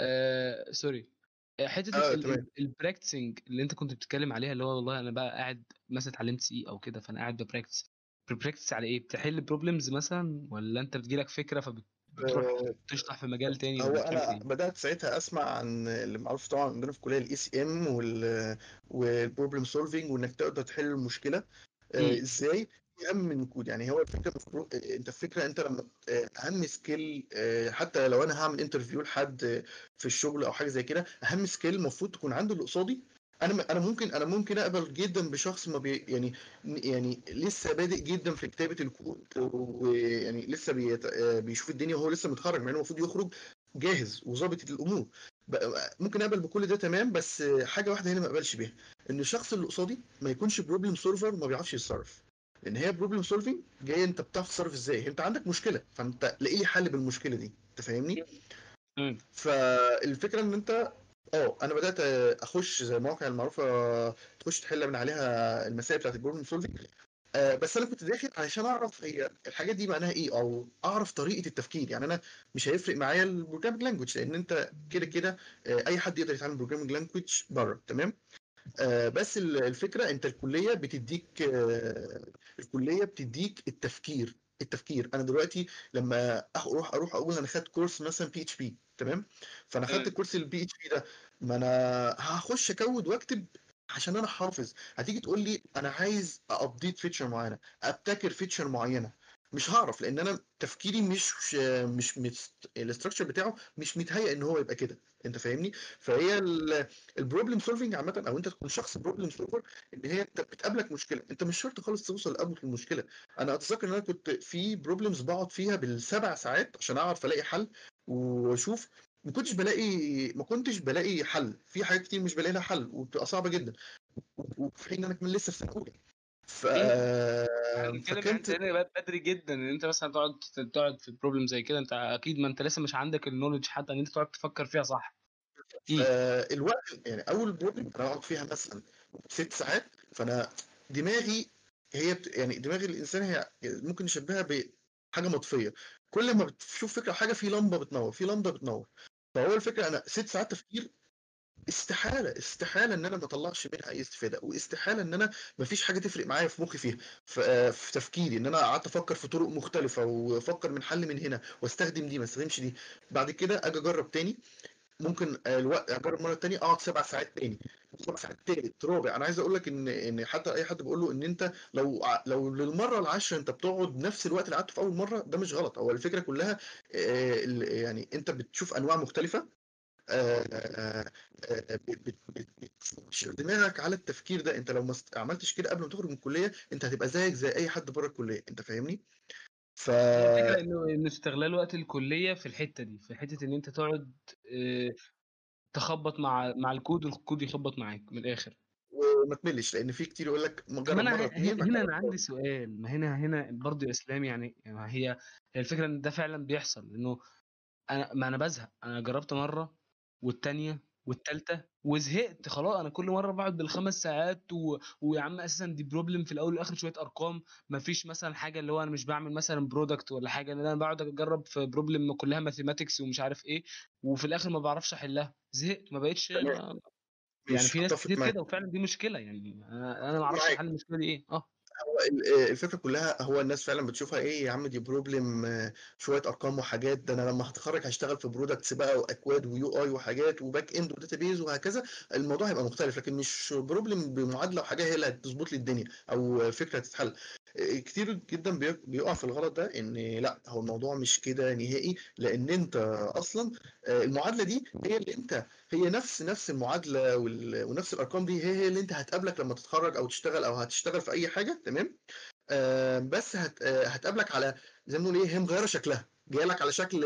آه sorry حتة آه ال practicing اللي انت كنت بتتكلم عليها اللي هو والله أنا بقى قاعد مثلا اتعلمت C أو كده فأنا قاعد ب practice ب practice على إيه؟ بتحل problems مثلا ولا أنت بتجيلك فكرة فبتروح آه تشطح في مجال تاني هو أنا إيه؟ بدأت ساعتها أسمع عن اللي معروف طبعا عندنا في الكلية ال ACM وال problem solving وإنك تقدر تحل المشكلة. آه إزاي؟ اهم من الكود يعني هو الفكرة مفروض انت الفكرة انت لما أهم skill حتى لو أنا هعمل interview لحد في الشغل أو حاجة زي كده أهم skill المفروض تكون عنده اللي قصادي. أنا أنا ممكن أنا ممكن أقبل جدا بشخص ما بي يعني يعني لسه بادئ جدا في كتابة الكود ويعني لسه بيت بيشوف الدنيا وهو لسه متخرج مع إنه المفروض يخرج جاهز وظابط الأمور. ممكن أقبل بكل ده تمام بس حاجة واحدة هنا ما أقبلش بيها إن الشخص اللي قصادي ما يكونش problem solver وما بيعرفش يتصرف. لأن هي problem solving جاية أنت بتعرف تتصرف إزاي. أنت عندك مشكلة فأنت لاقي لي حل بالمشكلة دي. أنت فاهمني؟ فالفكرة إن أنت آه أنا بدأت أخش زي المواقع المعروفة تخش تحل من عليها المسائل بتاعت ال problem solving آه بس أنا كنت داخل علشان أعرف هي الحاجات دي معناها إيه أو أعرف طريقة التفكير. يعني أنا مش هيفرق معايا ال programming language لأن أنت كده كده آه أي حد يقدر يتعلم programming language بره تمام؟ بس الفكرة انت الكلية بتديك آه الكلية بتديك التفكير التفكير. أنا دلوقتي لما أروح أروح أقول أنا خدت كورس مثلا PHP تمام؟ فانا خدت الكورس ال PHP ده ما أنا هخش اكود واكتب عشان أنا حافظ. هتيجي تقول لي أنا عايز update feature معينة ابتكر feature معينة. مش هعرف لأن أنا تفكيري مش مش, مش ال structure بتاعه مش متهيأ إن هو يبقى كده أنت فاهمني؟ فهي ال problem solving عامة أو أنت تكون شخص problem solver إن هي أنت بتقابلك مشكلة. أنت مش شرط خالص توصل لقبل المشكلة. أنا أتذكر إن أنا كنت في problems بقعد فيها بالسبع ساعات عشان أعرف ألاقي حل وأشوف. ما كنتش بلاقي ما كنتش بلاقي حل. في حاجات كتير مش بلاقي لها حل وبتبقى صعبة جدا. وفي حين أنا كمان لسه في سنة أولى. ف فكنت بدري جدا إن أنت مثلا تقعد تقعد في problem زي كده أنت أكيد ما أنت لسه مش عندك ال knowledge حتى إن أنت تقعد تفكر فيها صح. آه الوقت يعني أول problem أنا أقعد فيها مثلا ست ساعات فأنا دماغي هي بت... يعني دماغ الإنسان هي ممكن نشبهها بحاجة مطفية. كل ما بتشوف فكرة حاجة في لمبة بتنور في لمبة بتنور. فهو الفكرة أنا ست ساعات تفكير استحالة استحالة إن أنا ما أطلعش منها أي استفادة واستحالة إن أنا ما فيش حاجة تفرق معايا في مخي فيها في, تفكيري إن أنا قعدت أفكر في طرق مختلفة وأفكر من حل من هنا وأستخدم دي ما أستخدمش دي. بعد كده أجي أجرب تاني ممكن الوقت أجرب مرة تانية أقعد سبع ساعات تاني. سبع ساعات تالت رابع. أنا عايز أقول لك إن إن حتى أي حد بقول له إن أنت لو لو للمرة العاشرة أنت بتقعد نفس الوقت اللي قعدته في أول مرة ده مش غلط. هو الفكرة كلها يعني أنت بتشوف أنواع مختلفة بتشغل دماغك على التفكير ده. انت لو ما عملتش كده قبل ما تخرج من الكلية انت هتبقى زيك زي اي حد بره الكلية. انت فاهمني؟ ف الفكرة انه ان استغلال وقت الكلية في الحتة دي في حتة إن أنت تقعد تخبط مع مع الكود والكود يخبط معاك من الآخر. وما تملش لأن في كتير يقول لك مجرد مرة اتنين هنا أنا عندي سؤال. ما هنا هنا برضه يا إسلام يعني هي هي الفكرة إن ده فعلا بيحصل. إنه أنا ما أنا بزهق. أنا جربت مرة والتانية والتالتة وزهقت خلاص. أنا كل مرة بقعد بالخمس ساعات و... ويا عم أساسا دي problem في الأول والآخر شوية أرقام. ما فيش مثلا حاجة اللي هو أنا مش بعمل مثلا product ولا حاجة لأن أنا بقعد أجرب في problem كلها mathematics ومش عارف إيه وفي الآخر ما بعرفش أحلها. زهقت ما بقتش. يعني في ناس كتير كده وفعلا دي مشكلة يعني. أنا ما أعرفش حل المشكلة دي إيه. آه. هو الفكرة كلها هو الناس فعلا بتشوفها إيه يا عم دي problem شوية أرقام وحاجات ده أنا لما هتخرج هشتغل في products بقى واكواد و UI وحاجات و back end و database وهكذا الموضوع هيبقى مختلف لكن مش problem بمعادلة وحاجة هي اللي هتظبط لي الدنيا أو فكرة تتحل كتير جدا بيقع في الغلط ده إن لأ هو الموضوع مش كده نهائي لأن أنت أصلا المعادلة دي هي اللي أنت هي نفس نفس المعادلة ونفس الأرقام دي هي هي اللي أنت هتقابلك لما تتخرج أو تشتغل أو هتشتغل في أي حاجة تمام؟ آه بس هت هتقابلك على زي ما بنقول إيه هي مغيرة شكلها جاية لك على شكل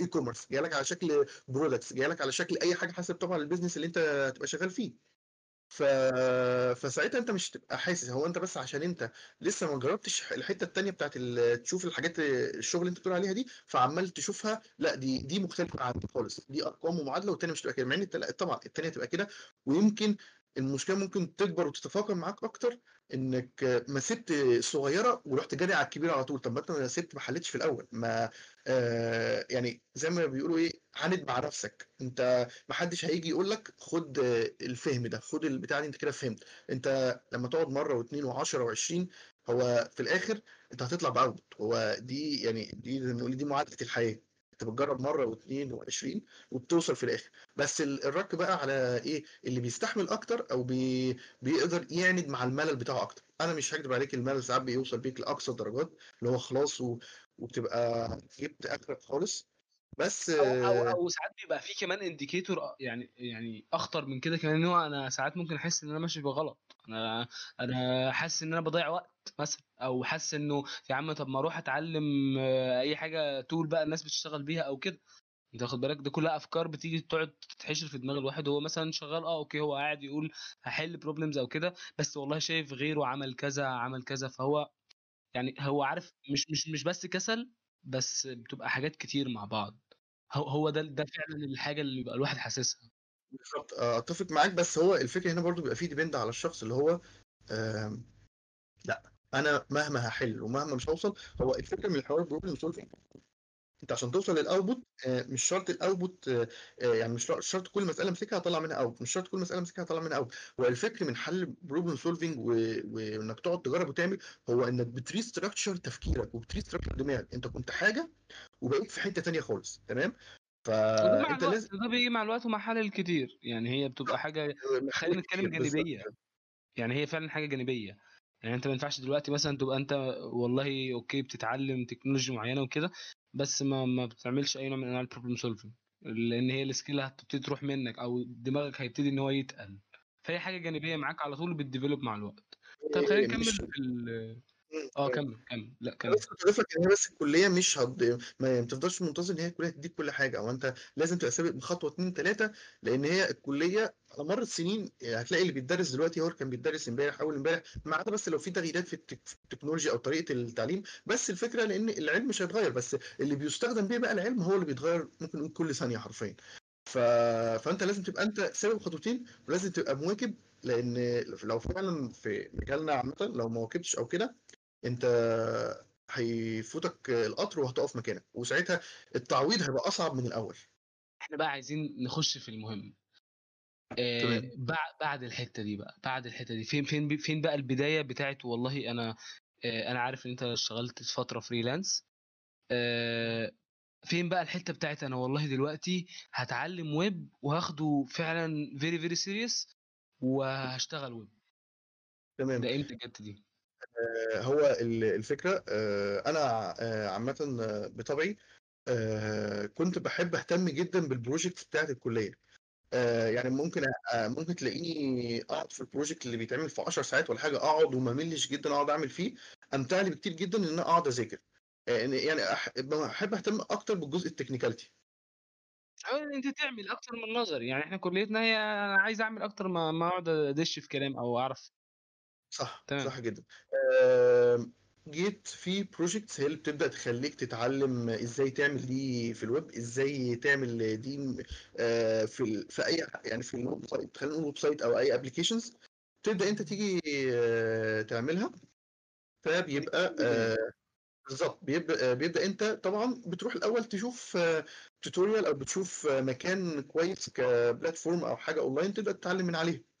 e-commerce جاية لك على شكل products جاية لك على شكل أي حاجة حسب طبعا ال business اللي أنت هتبقى شغال فيه. ف... فساعتها أنت مش هتبقى حاسس هو أنت بس عشان أنت لسه ما جربتش الحتة التانية بتاعت ال... تشوف الحاجات الشغل اللي أنت بتقول عليها دي فعمال تشوفها لأ دي دي مختلفة عن خالص دي أرقام ومعادلة والتانية مش تبقى كده مع إن طبعا التانية تبقى كده ويمكن المشكلة ممكن تكبر وتتفاقم معاك أكتر إنك ما سبت صغيرة ورحت جاري على الكبيرة على طول. طب ما أنت ما سبت ما حلتش في الأول. ما آه يعني زي ما بيقولوا إيه عاند مع نفسك. أنت ما حدش هيجي يقول لك خد الفهم ده خد البتاع دي أنت كده فهمت. أنت لما تقعد مرة واثنين وعشرة وعشرين هو في الآخر أنت هتطلع بأوت. هو دي يعني دي نقول دي معادلة الحياة. بتجرب مرة واثنين وعشرين وبتوصل في الآخر. بس ال- الرك بقى على إيه؟ اللي بيستحمل أكتر أو بي بيقدر يعند مع الملل بتاعه أكتر. أنا مش هكدب عليك الملل ساعات بيوصل بيك لأقصى الدرجات اللي هو خلاص و... وبتبقى جبت آخرك خالص. بس أو أو أو ساعات بيبقى في كمان indicator يعني يعني أخطر من كده كمان إن هو أنا ساعات ممكن أحس إن أنا ماشي بغلط. أنا أنا حاسس إن أنا بضيع وقت مثلا أو حاسس إنه يا عم طب ما أروح أتعلم آه، أي حاجة tool بقى الناس بتشتغل بيها أو كده. أنت واخد بالك؟ ده كلها أفكار بتيجي تقعد تتحشر في دماغ الواحد وهو مثلا شغال آه okay هو قاعد يقول هحل problems أو كده بس والله شايف غيره عمل كذا عمل كذا فهو يعني هو عارف مش مش مش بس كسل بس بتبقى حاجات كتير مع بعض. هو هو ده ده فعلا الحاجة اللي بيبقى الواحد حاسسها. بالظبط. آه، أتفق معاك بس هو الفكرة هنا برضو بيبقى فيه depend على الشخص اللي هو لا أنا مهما هحل ومهما مش هوصل هو الفكرة من الحوار problem solving أنت عشان توصل لل output آه، مش شرط ال output آه، يعني مش شرط كل مسألة أمسكها هطلع منها out مش شرط كل مسألة أمسكها هطلع منها out هو الفكر من حل problem solving وإنك تقعد تجرب وتعمل هو إنك بت restructure تفكيرك وبت restructure دماغك. أنت كنت حاجة وبقيت في حتة تانية خالص تمام؟ فانت لازم ده بيجي مع الوقت ومع حل كتير. يعني هي بتبقى حاجة خلينا نتكلم جانبية. يعني. هي فعلا حاجة جانبية. يعني أنت ما ينفعش دلوقتي مثلا تبقى أنت والله okay بتتعلم technology معينة وكده بس ما ما بتعملش أي نوع من أنواع ال problem solving لأن هي ال skill هتبتدي تروح منك أو دماغك هيبتدي إن هو يتقل. فهي حاجة جانبية معاك على طول بت develop مع الوقت. طيب خلينا نكمل في. آه كمل كمل. لا كمل. بس كنت اضيف لك ان هي بس الكلية مش هد... ما ما تفضلش منتظر إن هي الكليه تديك كل حاجة. أو أنت لازم تبقى سابق بخطوه اتنين تلاتة لأن هي الكلية على مر السنين هتلاقي اللي بيتدرس دلوقتي هو اللي كان بيتدرس امبارح أول امبارح ما عدا بس لو في تغييرات في التك... في التكنولوجيا أو طريقة التعليم. بس الفكرة لأن العلم مش هيتغير بس اللي بيستخدم بيه بقى العلم هو اللي بيتغير ممكن نقول كل ثانية حرفيا. ف... فأنت لازم تبقى أنت سابق بخطوتين ولازم تبقى مواكب لأن لو فعلا في مجالنا عامة لو ما واكبتش أو كده انت هيفوتك القطر وهتقف مكانك وساعتها التعويض هيبقى أصعب من الأول. إحنا بقى عايزين نخش في المهم. آه بعد الحتة دي بقى بعد الحتة دي فين فين فين بقى البداية بتاعت والله أنا آه أنا عارف إن أنت اشتغلت فترة freelance آه فين بقى الحتة بتاعت أنا والله دلوقتي هتعلم ويب وهاخده فعلا very very serious وهشتغل ويب تمام. ده إمتى جت دي؟ هو ال- الفكرة آه، أنا آه، عامة آه، بطبعي آه، كنت بحب أهتم جدا بال project بتاعت الكلية. آه، يعني ممكن آه، ممكن تلاقيني أقعد في ال project اللي بيتعمل في 10 ساعات ولا حاجة أقعد وما ملش جدا أقعد أعمل فيه. أمتع لي بكتير جدا إن أنا أقعد أذاكر. آه، يعني بحب أهتم أكتر بالجزء ال technicality. حاول أنت تعمل أكتر من نظري. يعني إحنا كليتنا هي أنا عايز أعمل أكتر ما ما أقعد أدش في كلام أو أعرف صح تمام. صح جدا. جيت في projects هي اللي بتبدأ تخليك تتعلم إزاي تعمل دي في الويب إزاي تعمل دي آه، في. في أي يعني في ال website. خلينا نقول website أو أي applications تبدأ أنت تيجي آه، تعملها. فبيبقى آه، بالظبط. بيبدأ آه، بيبدأ أنت طبعا بتروح الأول تشوف tutorial أو بتشوف مكان كويس ك platform أو حاجة اونلاين تبدأ تتعلم من عليه.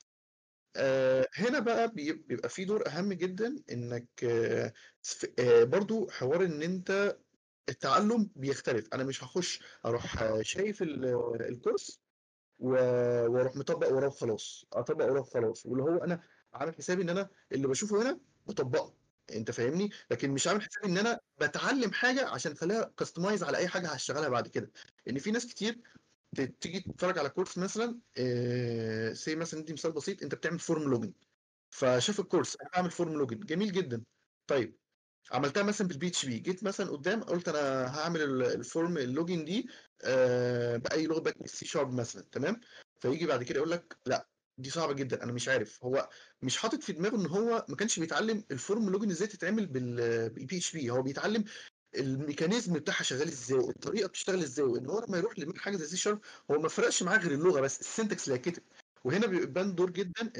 آه، هنا بقى بي- بيبقى في دور أهم جدا إنك آه، آه، برضو حوار إن أنت التعلم بيختلف. أنا مش هخش أروح شايف ال- الكورس وأروح مطبق وراه وخلاص أطبق وراه وخلاص. واللي هو أنا عامل حسابي إن أنا اللي بشوفه هنا بطبقه. أنت فاهمني؟ لكن مش عامل حسابي إن أنا بتعلم حاجة عشان أخليها كاستمايز على أي حاجة هشتغلها بعد كده. ان في ناس كتير تيجي تتفرج على كورس مثلا C مثلا ندي مثال بسيط أنت بتعمل form login فشاف الكورس أنا بعمل form login جميل جدا. طيب عملتها مثلا بال PHP. جيت مثلا قدام قلت أنا هعمل ال- ال form ال login دي آه، بأي لغة back C Sharp مثلا تمام؟ فيجي بعد كده يقول لك لا دي صعبة جدا أنا مش عارف. هو مش حاطط في دماغه إن هو ما كانش بيتعلم ال form login إزاي تتعمل بال PHP هو بيتعلم ال mechanism بتاعها شغال إزاي؟ والطريقة بتشتغل إزاي؟ وإن هو لما يروح لحاجه زي C Sharp هو ما فرقش معاه غير اللغة بس ال syntax اللي هيتكتب وهنا بيبان دور جدا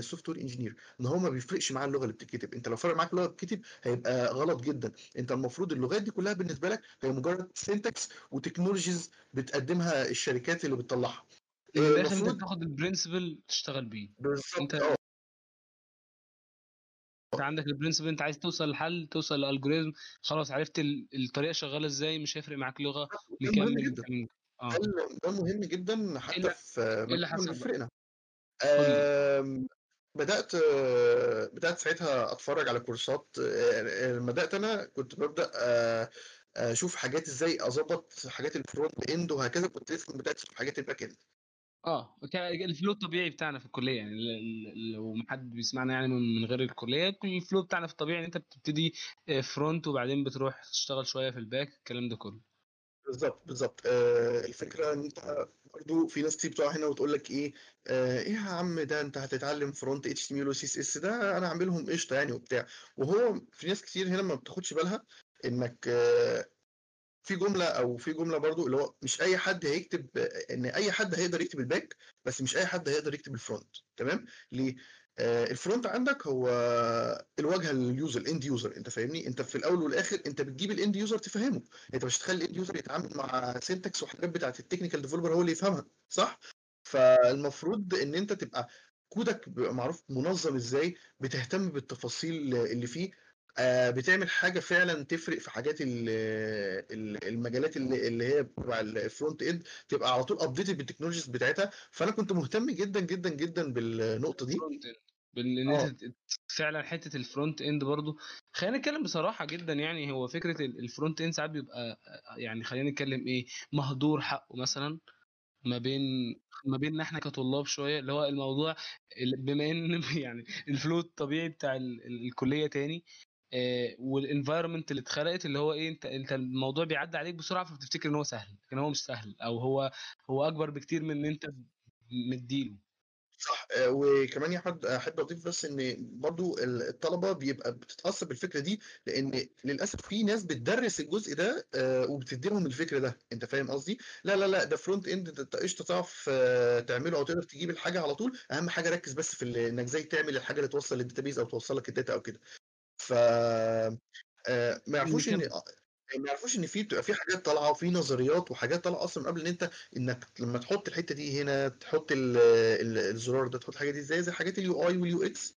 software engineer إن هو ما بيفرقش معاه اللغة اللي بتتكتب. أنت لو فرق معاك اللغة بتتكتب هيبقى غلط جدا. أنت المفروض اللغات دي كلها بالنسبة لك هي مجرد syntax و technologies بتقدمها الشركات اللي بتطلعها. الآخر أنت المفروض بتاخد ال principle تشتغل بيه. بالظبط أنت آه. انت عندك ال principle انت عايز توصل لحل توصل ل algorithm خلاص عرفت ال- الطريقة شغالة إزاي مش هيفرق معاك لغة مهم نكمل آه. ده مهم جدا حتى اللي في اللي حصل بدأت آه، بدأت ساعتها أتفرج على كورسات. آه، لما بدأت أنا كنت ببدأ آه، أشوف حاجات إزاي أظبط حاجات ال front end وهكذا. كنت لسه بدأت أشوف حاجات ال back end آه ال flow الطبيعي بتاعنا في الكلية يعني لو حد بيسمعنا يعني من غير الكلية ال flow بتاعنا في الطبيعي إن أنت بتبتدي front وبعدين بتروح تشتغل شوية في ال back الكلام ده كله. بالظبط بالظبط. آه، الفكرة إن أنت برضه في ناس كتير بتقع هنا وتقول لك إيه آه، إيه يا عم ده أنت هتتعلم فرونت اتش تي إم إل وسي إس إس ده أنا هعملهم قشطة يعني وبتاع. وهو في ناس كتير هنا ما بتاخدش بالها إنك آه، في جملة أو في جملة برضو اللي هو مش أي حد هيكتب إن أي حد هيقدر يكتب ال back بس مش أي حد هيقدر يكتب ال front تمام؟ ليه؟ آه ال front عندك هو الواجهة لل user ال end user أنت فاهمني؟ أنت في الأول والآخر أنت بتجيب ال end user تفهمه. أنت مش تخلي ال end user يتعامل مع syntax وحاجات بتاعت ال technical developer هو اللي يفهمها صح؟ فالمفروض إن أنت تبقى كودك بيبقى معروف منظم إزاي بتهتم بالتفاصيل اللي فيه بتعمل حاجة فعلا تفرق في حاجات ال- ال- المجالات اللي اللي هي تبع ال front end تبقى على طول updated بال technologies بتاعتها. فأنا كنت مهتم جدا جدا جدا بالنقطة دي. بان ت- فعلا حتة ال front end برضو. خلينا نتكلم بصراحة جدا يعني هو فكرة ال- ال front end ساعات بيبقى يعني خلينا نتكلم إيه مهدور حقه مثلا ما بين ما بيننا إحنا كطلاب شوية اللي هو الموضوع ال- بما إن يعني ال flow الطبيعي بتاع ال- ال- الكلية تاني وال environment اللي اتخلقت اللي هو إيه انت أنت الموضوع بيعدي عليك بسرعة فبتفتكر إن هو سهل لكن هو مش سهل أو هو هو أكبر بكتير من إن أنت مديله. صح. آه، وكمان يا حد أحب أضيف بس إن برضو ال- الطلبة بيبقى بتتأثر بالفكرة دي لأن للأسف في ناس بتدرس الجزء ده آه، وبتدي لهم الفكر ده. أنت فاهم قصدي؟ لا لا لا ده front end أنت قشطة تعرف آه، تعمله أو تقدر تجيب الحاجة على طول. أهم حاجة ركز بس في إنك إزاي تعمل الحاجة اللي توصل لل database أو توصل لك ال data أو كده. ف آه، ما يعرفوش إن نكمل ما يعرفوش إن في بتبقى في حاجات طالعة وفي نظريات وحاجات طالعة أصلا من قبل إن أنت إنك لما تحط الحتة دي هنا تحط ال- ال- الزرار ده تحط الحاجة دي إزاي زي حاجات ال UI وال UX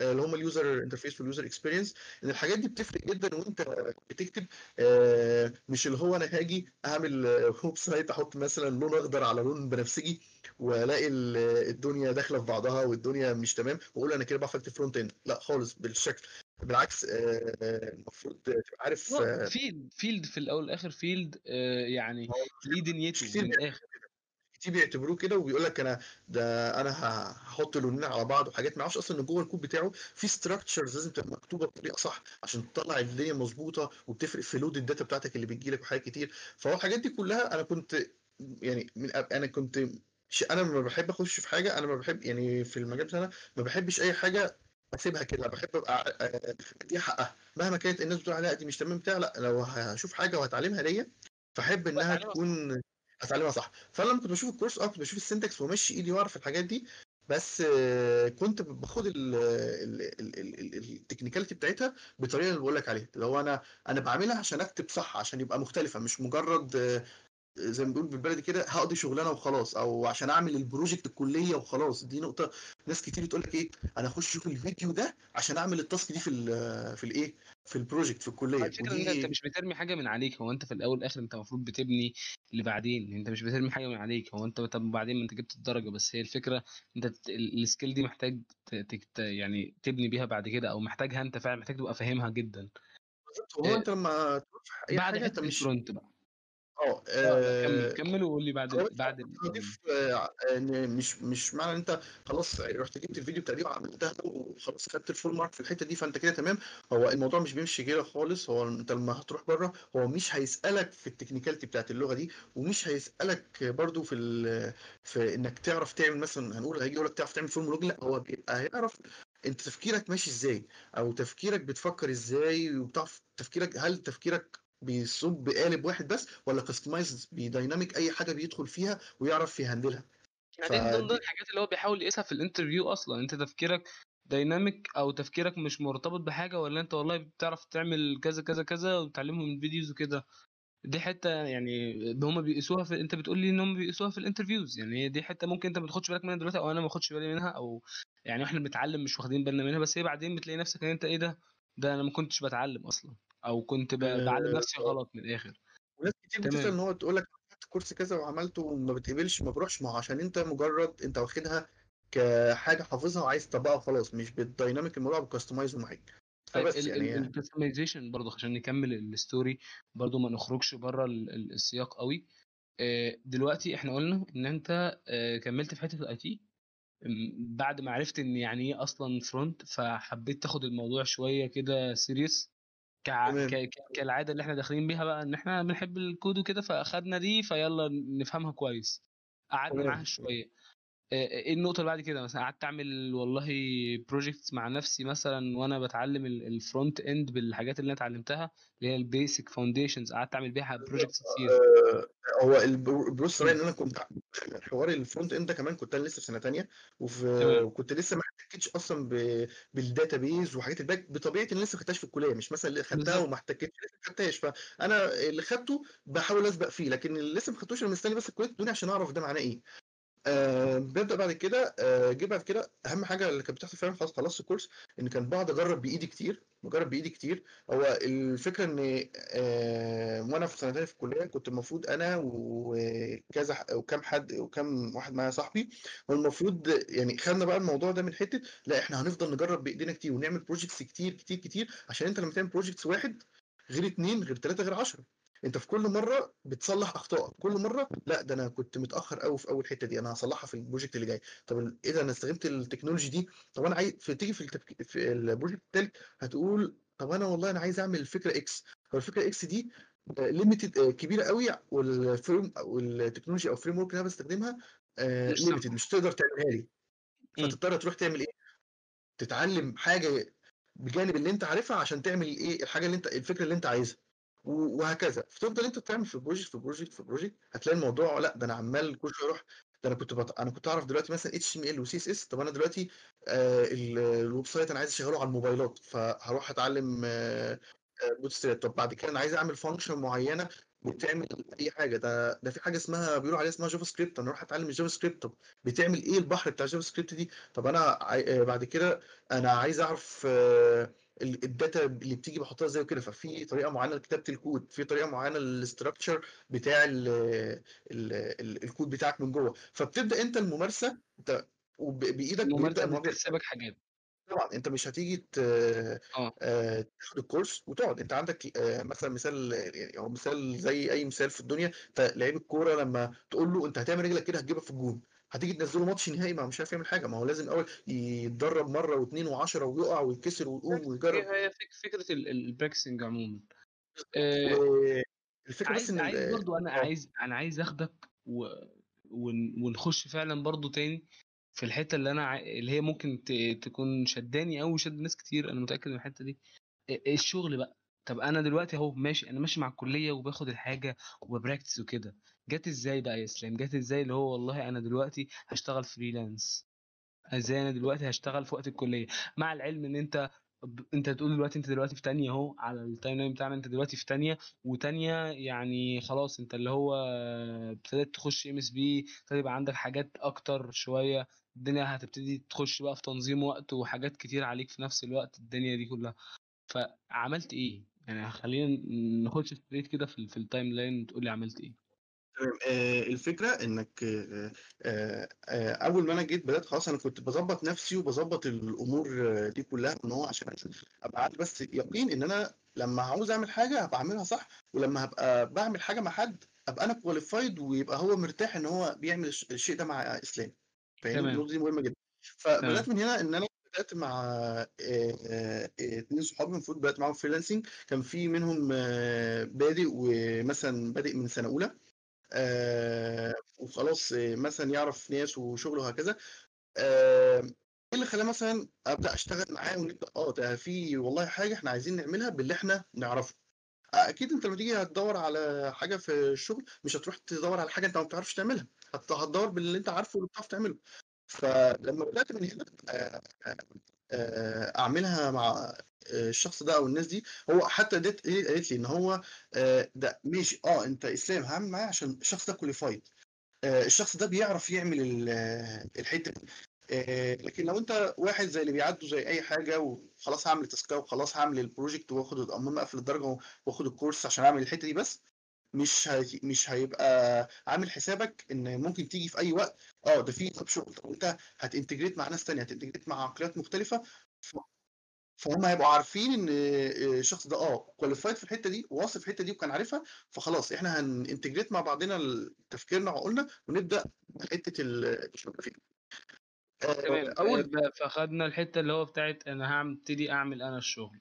اللي هم ال user interface وال user experience إن الحاجات دي بتفرق جدا وأنت بتكتب آه، مش اللي هو أنا هاجي أعمل website أحط مثلا لون أخضر على لون بنفسجي وألاقي ال- الدنيا داخلة في بعضها والدنيا مش تمام وأقول أنا كده بعرف اكتب front end لا خالص بالشكل. بالعكس آه، آه، المفروض تبقى عارف آه، فيلد فيلد في الأول والآخر فيلد آه، يعني ليه دنيته من الآخر. كتير بيعتبروه كده وبيقول لك أنا ده أنا هحط لونين على بعض وحاجات. ما يعرفش أصلا إن جوه الكود بتاعه في structures لازم تبقى مكتوبة بطريقة صح عشان تطلع الدنيا مظبوطة وبتفرق في load ال data بتاعتك اللي بتجي لك وحاجات كتير. فهو الحاجات دي كلها أنا كنت يعني من أنا كنت أنا لما بحب أخش في حاجة أنا ما بحب يعني في المجال بتاعنا ما بحبش أي حاجة اسيبها كده بحب أبقى آه، اديها حقها. مهما كانت الناس بتقول عليها دي مش تمام بتاع لأ لو هشوف حاجة وهتعلمها ليا فأحب إنها تكون اتعلمها صح. فأنا لما كنت بشوف ال course آه كنت بشوف ال syntax وامشي إيدي وأعرف الحاجات دي بس آه، كنت باخد ال- ال- ال- ال- ال- ال technicality بتاعتها بالطريقة اللي بقول لك عليها. اللي هو أنا أنا بعملها عشان أكتب صح عشان يبقى مختلفة مش مجرد آه، زي ما بنقول بالبلدي كده هقضي شغلانة وخلاص أو عشان أعمل ال project الكلية وخلاص. دي نقطة ناس كتير بتقول لك إيه أنا اخش أشوف الفيديو ده عشان أعمل ال task دي في ال في الإيه في ال project في الكلية. الفكرة إن أنت ودي مش بترمي حاجة من عليك. هو أنت في الأول والآخر أنت المفروض بتبني لبعدين أنت مش بترمي حاجة من عليك. هو أنت طب بعدين ما أنت جبت الدرجة. بس هي الفكرة أنت ال skill دي محتاج ت- ت- ت- يعني تبني بيها بعد كده أو محتاجها أنت فعلا محتاج تبقى فاهمها جدا. بالظبط. وهو آه، أنت لما تروح أي بعد حاجة أنت مش ال front بقى. آه لا كمل آه، كمل وقول لي بعد بعد. هضيف آه، ان مش مش معنى إن أنت خلاص رحت جبت الفيديو بتاع دي وعملتها وخلاص خدت ال full mark في الحتة دي فأنت كده تمام هو الموضوع مش بيمشي كده خالص هو أنت لما هتروح بره هو مش هيسألك في ال technicality بتاعت اللغة دي ومش هيسألك برضو في. في إنك تعرف تعمل مثلا هنقول هيجي يقول لك تعرف تعمل form login لا هو بيبقى هيعرف أنت تفكيرك ماشي إزاي أو تفكيرك بتفكر إزاي وبتعرف تفكيرك هل تفكيرك بيصب بقالب واحد بس ولا customize ب dynamic أي حاجة بيدخل فيها ويعرف ي handle ها. يعني من ضمن الحاجات اللي هو بيحاول يقيسها في ال interview أصلا. أنت تفكيرك dynamic أو تفكيرك مش مرتبط بحاجة ولا أنت والله بتعرف تعمل كذا كذا كذا وتعلمهم من videos وكده. دي حتة يعني هم بيقيسوها في أنت بتقول لي إن هم بيقيسوها في ال interviews. يعني دي حتة ممكن أنت ما تاخدش بالك منها دلوقتي أو أنا ما أخدش بالي منها أو يعني إحنا بنتعلم مش واخدين بالنا منها بس هي بعدين بتلاقي نفسك إن أنت إيه ده؟ ده أنا ما كنتش بتعلم أصلا. أو كنت بعلم نفسي آه، غلط من الآخر. وناس كتير بتسأل إن هو تقول لك course كذا وعملته وما بتقبلش ما بروحش ما هو عشان أنت مجرد أنت واخدها كحاجة حافظها وعايز تطبقها وخلاص مش بال dynamic الموضوع ب customize ه معاك طيب فبس يعني ال customization برضه عشان نكمل ال story برضه ما نخرجش بره السياق قوي. آه، دلوقتي إحنا قلنا إن أنت آه، كملت في حتة ال IT بعد ما عرفت إن يعني إيه أصلا front فحبيت تاخد الموضوع شوية كده serious كع... ك... ك- كالعادة اللي إحنا داخلين بيها بقى إن إحنا بنحب الكود وكده فأخدنا دي فيلا نفهمها كويس. قعدنا معاها شوية. إيه النقطة اللي بعد كده مثلا؟ قعدت أعمل والله projects مع نفسي مثلا وأنا بتعلم ال front end بالحاجات اللي أنا اتعلمتها اللي هي ال basic foundations قعدت أعمل بيها projects كتير. آه، هو ال process طبعا مم. ان أنا كنت حوار ال front end ده كمان كنت أنا لسه في سنة تمام. وكنت لسه ما احتكتش أصلا ب... بال database وحاجات ال back. بطبيعتي أنا لسه ما خدتهاش في الكلية مش مثلا اللي خدتها وما احتكتش لسه ما خدتهاش. فأنا اللي خدته بحاول أسبق فيه لكن اللي لسه ما خدتوش أنا مستني بس الكلية تدوني عشان أعرف ده معناه إيه. آه ببدا بعد كده. آه جه بعد كده أهم حاجة اللي كانت بتحصل فعلا خلاص خلصت ال course إن كان بقعد اجرب بإيدي كتير بجرب بإيدي كتير. هو الفكرة إن آه وأنا في سنتين في الكلية كنت المفروض أنا وكذا وكم حد وكم واحد معايا صاحبي والمفروض يعني خدنا بقى الموضوع ده من حتة لا إحنا هنفضل نجرب بإيدينا كتير ونعمل projects كتير كتير كتير عشان أنت لما تعمل projects واحد غير اتنين غير تلاتة غير عشرة. انت في كل مرة بتصلح أخطائك كل مرة لا ده أنا كنت متأخر قوي في أول حتة دي أنا هصلحها في ال project اللي جاي. طب إيه ده أنا استخدمت ال technology دي؟ طب أنا عايز في تيجي في, التفك... في البروجكت التالت هتقول طب أنا والله أنا عايز أعمل الفكرة X هو الفكرة X دي limited كبيرة قوي وال frame وال technology أو framework اللي أنا بستخدمها limited سامع مش تقدر تعملها لي. فتضطر تروح تعمل إيه؟ تتعلم حاجة بجانب اللي أنت عارفها عشان تعمل إيه الحاجة اللي أنت الفكرة اللي أنت عايزها. وهكذا. فتفضل انت تعمل في project في project في project هتلاقي الموضوع لا ده أنا عمال كل شوية أروح ده أنا كنت بط... أنا كنت اعرف دلوقتي مثلا HTML و CSS طب أنا دلوقتي آه ال- ال website أنا عايز اشغله على الموبايلات فهروح اتعلم آه Bootstrap طب بعد كده أنا عايز اعمل function معينة بتعمل أي حاجة. ده ده في حاجة اسمها بيقولوا عليها اسمها JavaScript أنا أروح أتعلم ال JavaScript طب بتعمل إيه البحر بتاع ال JavaScript دي؟ طب أنا عاي... آه، بعد كده أنا عايز أعرف آه، ال- ال data اللي بتيجي بحطها إزاي وكده. ففي طريقة معينة لكتابة الكود. في طريقة معينة لل structure بتاع ال ال ال الكود بتاعك من جوه. فبتبدأ أنت الممارسة انت بإيدك الممارسة الموضوع بتكسبك حاجات. طبعا أنت مش هتيجي ت- آه. آه، تاخد ال course وتقعد. أنت عندك آه، مثلا مثال يعني هو مثال زي أي مثال في الدنيا انت لعيب الكورة لما تقول له أنت هتعمل رجلك كده هتجيبها في الجون. هتيجي تنزله ماتش نهائي ما هو مش عارف يعمل حاجة. ما هو لازم الأول يتدرب مرة واثنين وعشرة ويقع ويتكسر ويقوم ويجرب. هي هي فك- فكرة البراكسنج عموما. آه، والفكرة بس عايز إن عايز برضو أنا عايز أنا عايز أخدك و... ون... ونخش فعلا برضو تاني. في الحتة اللي أنا. اللي هي ممكن. تكون شداني أو شد ناس كتير أنا متأكد من الحتة دي الشغل بقى طب أنا دلوقتي أهو ماشي أنا ماشي مع الكلية وباخد الحاجة و practice وكده جت إزاي بقى يا إسلام جت إزاي اللي هو والله أنا دلوقتي هشتغل freelance إزاي أنا دلوقتي هشتغل في وقت الكلية مع العلم إن أنت أنت تقول دلوقتي أنت دلوقتي في تانية أهو على ال timeline بتاعنا أنت دلوقتي في تانية وتانية يعني خلاص أنت اللي هو ابتديت تخش MSP ابتدى يبقى عندك حاجات أكتر شوية الدنيا هتبتدي تخش بقى في تنظيم وقت وحاجات كتير عليك في نفس الوقت الدنيا دي كلها. فعملت إيه؟ يعني خلينا نخش straight كده في, في ال timeline تقول لي عملت إيه. آه، الفكرة إنك آه، آه، أول ما أنا جيت بدأت خلاص أنا كنت بظبط نفسي وبظبط الأمور دي كلها ان هو عشان ابقى عندي بس يقين إن أنا لما عاوز أعمل حاجة هبقى اعملها صح ولما هبقى بعمل حاجة مع حد أبقى أنا qualified ويبقى هو مرتاح إن هو بيعمل الش- الشيء ده مع اسلام فاهمني؟ النقطة دي مهمة جدا. فبدأت من هنا إن أنا بدأت مع آه، آه، اتنين صحابي المفروض بدأت معاهم فريلانسنج كان في منهم آه، بادئ ومثلا بادئ من سنة أولى. آه، وخلاص آه، مثلا يعرف ناس وشغله وهكذا. آه، إيه اللي خلاه مثلا أبدأ أشتغل معاه ونبدأ؟ آه ده في والله حاجة إحنا عايزين نعملها باللي إحنا نعرفه. أكيد أنت لما تيجي هتدور على حاجة في الشغل مش هتروح تدور على حاجة أنت ما بتعرفش تعملها. هتدور باللي انت عارفه واللي بتعرف تعمله. فلما بدأت من هنا آه، آه، أعملها مع آه، الشخص ده أو الناس دي هو حتى ديت قالت لي إن هو آه، ده ماشي آه أنت إسلام هعمل معاه عشان الشخص ده qualified الشخص ده بيعرف يعمل ال- آه، الحتة دي. آه، لكن لو أنت واحد زي اللي بيعدوا زي أي حاجة وخلاص هعمل task ه وخلاص هعمل ال project وآخد المهم أقفل الدرجة وآخد ال course عشان أعمل الحتة دي بس مش هي... مش هيبقى عامل حسابك إن ممكن تيجي في أي وقت. آه ده في طب شغل. طب أنت هتنتجريت مع ناس تانية هتنتجريت مع عقليات مختلفة ف... فهم هيبقوا عارفين إن الشخص ده آه كواليفايد في الحتة دي واصل في الحتة دي وكان عارفها فخلاص إحنا هننتجريت مع بعضنا تفكيرنا وعقولنا ونبدأ حتة الشغل فيها آه، تمام. آه، أول ب- فاخدنا الحتة اللي هو بتاعت أنا هعمل ابتدي أعمل أنا الشغل.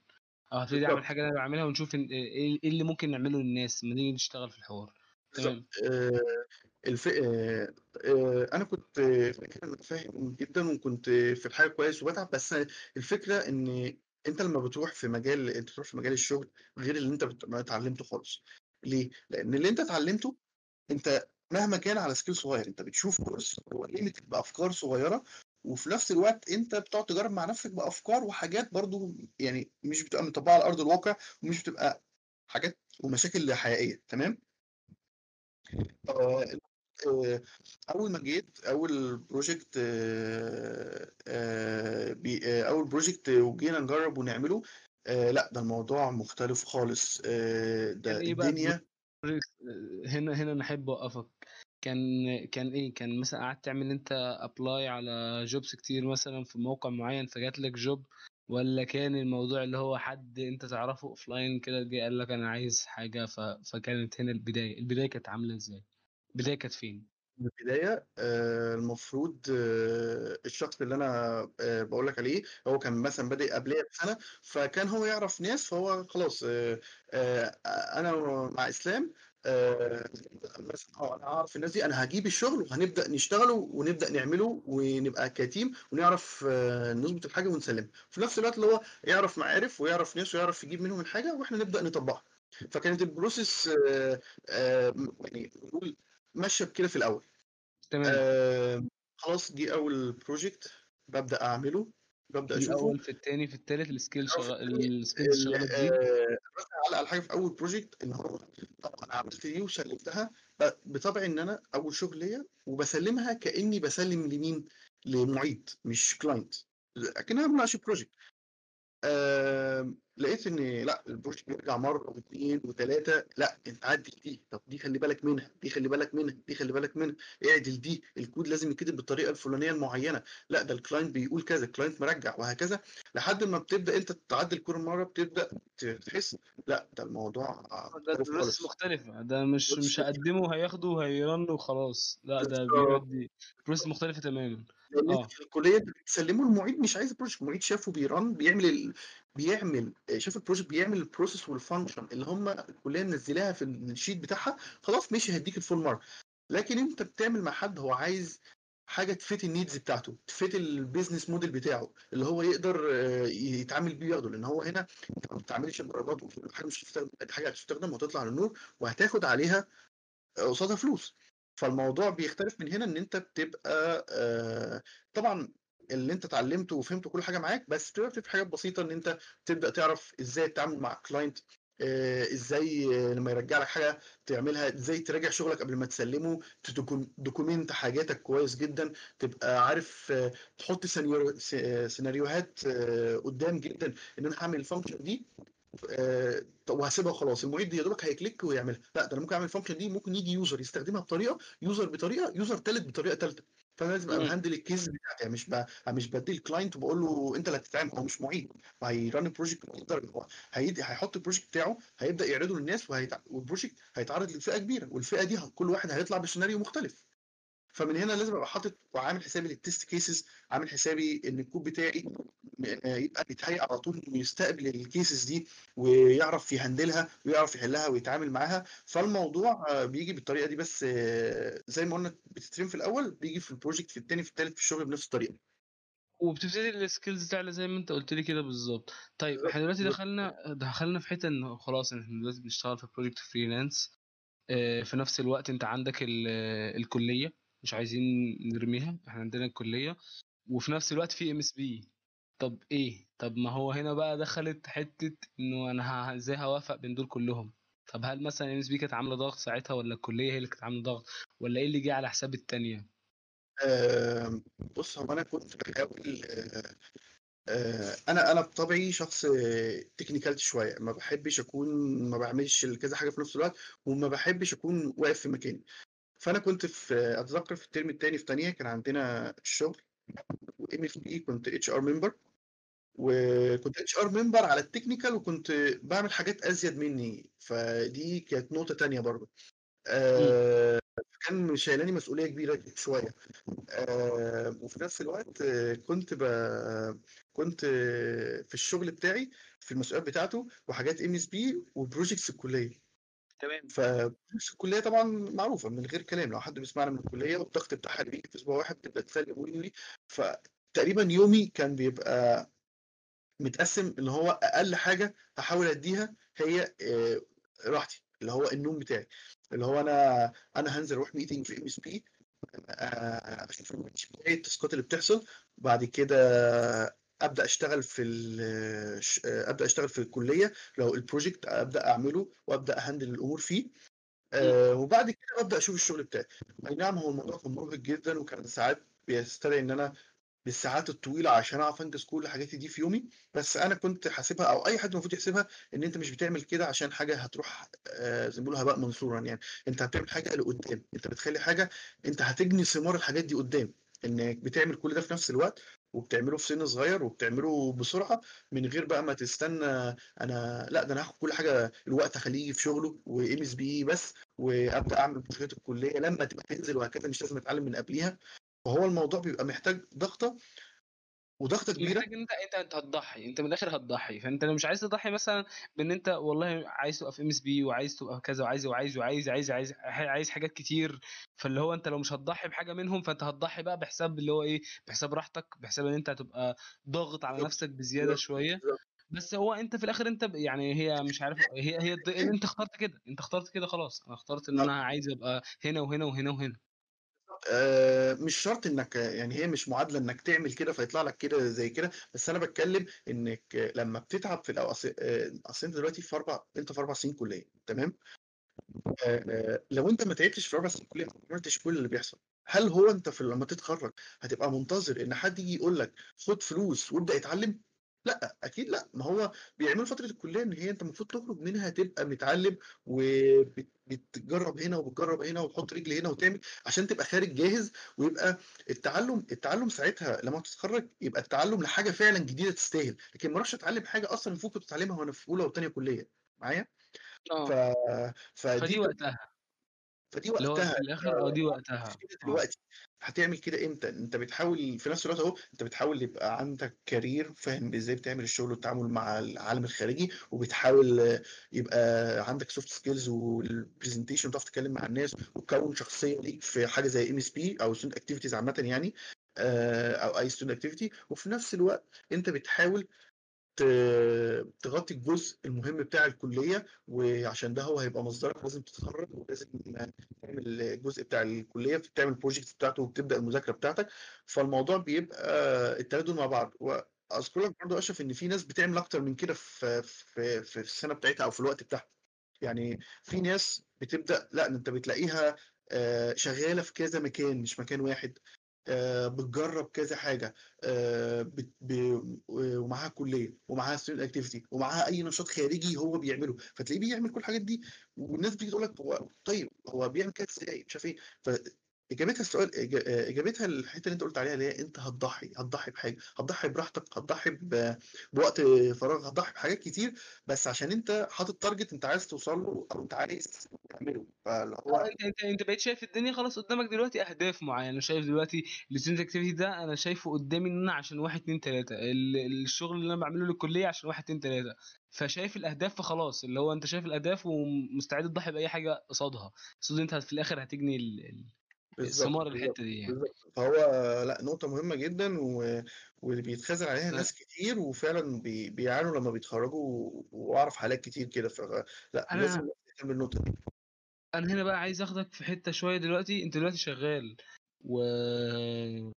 أو هبتدي أعمل حاجة أنا بعملها ونشوف إيه إيه اللي ممكن نعمله للناس لما نيجي نشتغل في الحوار. تمام. آه، الف... آه، آه، أنا كنت فاهم جدا وكنت في الحاجة كويس وبتعب بس الفكرة إن أنت لما بتروح في مجال أنت تروح في مجال الشغل غير اللي أنت بت- اتعلمته خالص. ليه؟ لأن اللي أنت اتعلمته أنت مهما كان على scale صغير أنت بتشوف course هو limited بافكار صغيرة وفي نفس الوقت انت بتقعد تجرب مع نفسك بأفكار وحاجات برضو يعني مش بتبقى مطبقة على أرض الواقع ومش بتبقى حاجات ومشاكل حقيقية تمام؟ آه، آه، أول ما جيت أول project آه، آه، بي- آه، أول project وجينا نجرب ونعمله لا ده الموضوع مختلف خالص ده بقى الدنيا هنا هنا أنا أحب أوقفك كان كان إيه كان مثلا قعدت تعمل أنت apply على jobs كتير مثلا في موقع معين فجات لك job ولا كان الموضوع اللي هو حد أنت تعرفه offline كده جه قال لك أنا عايز حاجة؟ ف... فكانت هنا البداية. البداية كانت عاملة إزاي؟ البداية كانت فين؟ البداية آه، المفروض آه، الشخص اللي أنا آه، بقول لك عليه هو كان مثلا بادئ قبليه بسنة فكان هو يعرف ناس فهو خلاص أنا مع إسلام آه، مثلا آه أنا أعرف الناس دي أنا هجيب الشغل وهنبدأ نشتغله ونبدأ نعمله ونبقى ك team ونعرف آه، نظبط الحاجة ونسلمها. في نفس الوقت اللي هو يعرف معارف ويعرف ناس ويعرف يجيب منهم الحاجة وإحنا نبدأ نطبقها. فكانت ال process آه، آه، يعني نقول ماشية بكده في الأول. تمام. آه خلاص دي أول project ببدأ أعمله ببدأ في أشوفه. الأول في الثاني في الثالث ال scale الأول في شغال على حاجة في أول project إن هو عملت دي وسلمتها بطبع إن أنا أول شغل ليا وبسلمها كأني بسلم لمين؟ لمعيد مش client لكنها مناقشه project لقيت إن لا ال project بيرجع مرة واثنين وثلاثة. لا أنت عدل دي. طب دي خلي بالك منها دي خلي بالك منها دي خلي بالك منها. اعدل دي الكود لازم يتكتب بالطريقة الفلانية المعينة. لا ده ال client بيقول كذا ال client مرجع وهكذا. لحد ما بتبدأ أنت تعدل كل مرة بتبدأ تحس. لا ده الموضوع ده مختلف process خالص. مختلفة ده مش مش هقدمه هياخده وهيرن وخلاص. لا ده بيقعد process مختلفة تماما. آه. في الكلية بتسلمه المعيد مش عايز ال project المعيد شافه بيرن بيعمل. بيعمل شاف البروجكت بيعمل ال process وال function اللي هم الكليه منزلاها في ال sheet بتاعها خلاص ماشي هديك ال full mark لكن انت بتعمل مع حد هو عايز حاجة ت fit ال needs بتاعته ت fit ال business model بتاعه اللي هو يقدر آه، يتعامل بيه وياخده لأن هو هنا انت ما بتعملش درجات حاجة مش هتستخدم حاجة هتستخدم وتطلع للنور وهتاخد عليها قصادها فلوس. فالموضوع بيختلف من هنا إن انت بتبقى آه، طبعا اللي انت اتعلمته وفهمته كل حاجة معاك بس بتبقى في حاجات بسيطة ان انت تبدأ تعرف إزاي تتعامل مع client إزاي آه، لما يرجع لك حاجة تعملها إزاي تراجع شغلك قبل ما تسلمه ت document حاجاتك كويس جدا تبقى عارف آه، تحط آه، سيناريوهات آه، قدام جدا ان أنا هعمل ال function دي آه، وهسيبها وخلاص المعيد يا دوبك هيكليك ويعملها. لا ده أنا ممكن اعمل ال function دي ممكن يجي user يستخدمها بطريقة user بطريقة user ثالث بطريقة ثالثه فانا لازم أبقى. handle ال case بتاعتي. يعني مش ب... مش بدي ال client وبقول له أنت اللي هتتعامل هو مش معيد. وهي run ال project يقدر هو هيدي هيحط ال project بتاعه هيبدأ يعرضه للناس وهيتع... وال project هيتعرض لفئة كبيرة والفئة دي كل واحد هيطلع بسيناريو مختلف. فمن هنا لازم أبقى حاطط وعامل حسابي لل test cases عامل حسابي إن الكود بتاعي آه، يبقى متهيأ على طول إنه يستقبل ال cases دي ويعرف ي handle ها ويعرف يحلها ويتعامل معاها. فالموضوع آه، بيجي بالطريقة دي بس آه، زي ما قلنا بت term في الأول بيجي في ال project في الثاني في الثالث في الشغل بنفس الطريقة. وبتبتدي ال skills تعلى زي ما أنت قلت لي كده بالظبط. طيب إحنا دلوقتي. دخلنا دخلنا في حتة انه خلاص إحنا دلوقتي بنشتغل في project freelance في نفس الوقت أنت عندك ال- الكلية. مش عايزين نرميها إحنا عندنا الكلية وفي نفس الوقت في ام اس بي طب إيه؟ طب ما هو هنا بقى دخلت حتة إنه أنا إزاي هوفق بين دول كلهم؟ طب هل مثلا ام اس بي كانت عاملة ضغط ساعتها ولا الكلية هي اللي كانت عاملة ضغط ولا إيه اللي جه على حساب التانية؟ آه، بص هو أنا كنت بحاول آه، آه، أنا أنا بطبعي شخص technicality شوية. ما بحبش أكون ما بعملش كذا حاجة في نفس الوقت وما بحبش أكون واقف في مكاني. فأنا كنت في أتذكر في ال term الثاني في ثانية كان عندنا الشغل وام اس بي كنت HR member وكنت HR member على ال technical وكنت بعمل حاجات أزيد مني فدي كانت نقطة تانية برضه. آه كان شايلاني مسؤولية كبيرة شوية. آه وفي نفس الوقت آه كنت ب... كنت في الشغل بتاعي في المسؤوليات بتاعته وحاجات ام اس بي و projects الكلية. تمام. ف projects الكلية طبعا معروفة من غير كلام لو حد بيسمعنا من الكلية والضغط بتاعها بيجي في أسبوع واحد بتبدا تسلم ويلي فتقريبا يومي كان بيبقى متقسم ان هو أقل حاجة هحاول أديها هي آه، راحتي اللي هو النوم بتاعي. اللي هو أنا أنا هنزل أروح meeting في ام اس بي أشوف ال task ات اللي بتحصل بعد كده أبدأ أشتغل في أبدأ أشتغل في الكلية لو ال project أبدأ أعمله وأبدأ أ handle الأمور فيه. آه وبعد كده ببدا أشوف الشغل بتاعي. أي نعم هو الموضوع كان مرهق جدا وكان ساعات بيستدعي إن أنا بالساعات الطويلة عشان أعرف أنجز كل حاجاتي دي في يومي. بس أنا كنت حاسبها أو أي حد المفروض يحسبها إن أنت مش بتعمل كده عشان حاجة هتروح آه، زي ما بيقولوا هباء منثورا يعني. أنت بتعمل حاجة لقدام. أنت بتخلي حاجة أنت هتجني ثمار الحاجات دي قدام. إنك بتعمل كل ده في نفس الوقت وبتعمله في سن صغير وبتعمله بسرعة من غير بقى ما تستنى أنا لأ ده أنا هاخد كل حاجة الوقت اخليه يجي في شغله وإم إس بي بس وأبدأ أعمل project الكلية لما تبقى تنزل وهكذا مش لازم أتعلم من قبليها. فهو الموضوع بيبقى محتاج ضغطة وضغطة كبيرة. محتاج إن انت أنت انت هتضحي. أنت من الآخر هتضحي. فأنت لو مش عايز تضحي مثلا بإن أنت والله عايز تبقى في ام اس بي وعايز تبقى كذا وعايز وعايز وعايز عايز عايز عايز حاجات كتير. فاللي هو أنت لو مش هتضحي بحاجة منهم فأنت هتضحي بقى بحساب اللي هو إيه؟ بحساب راحتك بحساب إن أنت هتبقى ضاغط على نفسك بزيادة شوية. بس هو أنت في الآخر أنت يعني هي مش عارف هي هي أنت اخترت كده. أنت اخترت كده خلاص. أنا اخترت إن أنا عايز أبقى هنا وهنا وهنا وهنا. مش شرط إنك يعني هي مش معادلة إنك تعمل كده فيطلع لك كده زي كده بس أنا بتكلم إنك لما بتتعب في اصل آه، أصل أنت دلوقتي في أربع أنت في أربع سنين كلية تمام؟ آه، آه، لو أنت ما تعبتش في أربع سنين كلية ما عملتش كل اللي بيحصل هل هو أنت في لما تتخرج هتبقى منتظر إن حد يجي يقول لك خد فلوس وابدأ اتعلم؟ لأ أكيد لأ. ما هو بيعملوا فترة الكلية إن هي أنت المفروض تخرج منها تبقى متعلم وبتجرب هنا وبتجرب هنا وتحط رجل هنا وتعمل عشان تبقى خارج جاهز ويبقى التعلم التعلم ساعتها لما تتخرج يبقى التعلم لحاجة فعلا جديدة تستاهل. لكن ما اروحش أتعلم حاجة أصلا المفروض كنت أتعلمها وأنا في أولى وثانيه كلية. معايا؟ ف... آه فدي فدي وقتها. فدي اللي هو وقتها في الآخر آه دي وقتها. آه. دلوقتي. هتعمل كده إمتى؟ أنت بتحاول في نفس الوقت أهو أنت بتحاول يبقى عندك كارير فاهم إزاي بتعمل الشغل والتعامل مع العالم الخارجي وبتحاول آه، يبقى عندك soft skills وال presentation وتعرف تتكلم مع الناس وتكون شخصية ليك في حاجة زي ام اس بي أو student activities عامة يعني آه، أو أي student activity وفي نفس الوقت أنت بتحاول تغطي الجزء المهم بتاع الكلية وعشان ده هو هيبقى مصدرك لازم تتخرج ولازم تعمل الجزء بتاع الكلية بتعمل ال project بتاعته وبتبدا المذاكرة بتاعتك. فالموضوع بيبقى التلاته مع بعض. وأذكر لك برضه أشرف إن في ناس بتعمل أكتر من كده في في في السنة بتاعتها أو في الوقت بتاعها. يعني في ناس بتبدأ لأ أنت بتلاقيها آه، شغالة في كذا مكان مش مكان واحد. بتجرب كذا حاجة آه، ومعاها كلية ومعاها student activity ومعاها أي نشاط خارجي هو بيعمله. فتلاقيه بيعمل كل الحاجات دي والناس بتيجي تقول لك طيب هو بيعمل كده إزاي؟ مش عارف إيه. إجابتها السؤال إجابتها الحتة اللي أنت قلت عليها اللي هي أنت هتضحي هتضحي بحاجة هتضحي براحتك هتضحي بوقت فراغ هتضحي بحاجات كتير بس عشان أنت حاطط target أنت عايز توصل له أو أنت عايز تعمله. فاللي آه هو أنت أنت بقيت شايف الدنيا خلاص قدامك دلوقتي أهداف معينة. شايف دلوقتي ال student activity ده أنا شايفه قدامي إن أنا عشان واحد اتنين تلاتة. ال- الشغل اللي أنا بعمله للكلية عشان واحد اتنين تلاتة. فشايف الأهداف فخلاص. اللي هو أنت شايف الأهداف ومستعد تضحي بأي حاجة قصادها. قصاد انت في الآخر هتجني ال- ثمار الحتة دي يعني. فهو لأ نقطة مهمة جدا و... واللي بيتخاذل عليها أنا- ناس كتير وفعلا بي... بيعانوا لما بيتخرجوا وأعرف حالات كتير كده. فلا لازم أنا نهتم بالنقطة دي. أنا هنا بقى عايز آخدك في حتة شوية دلوقتي. أنت دلوقتي شغال و...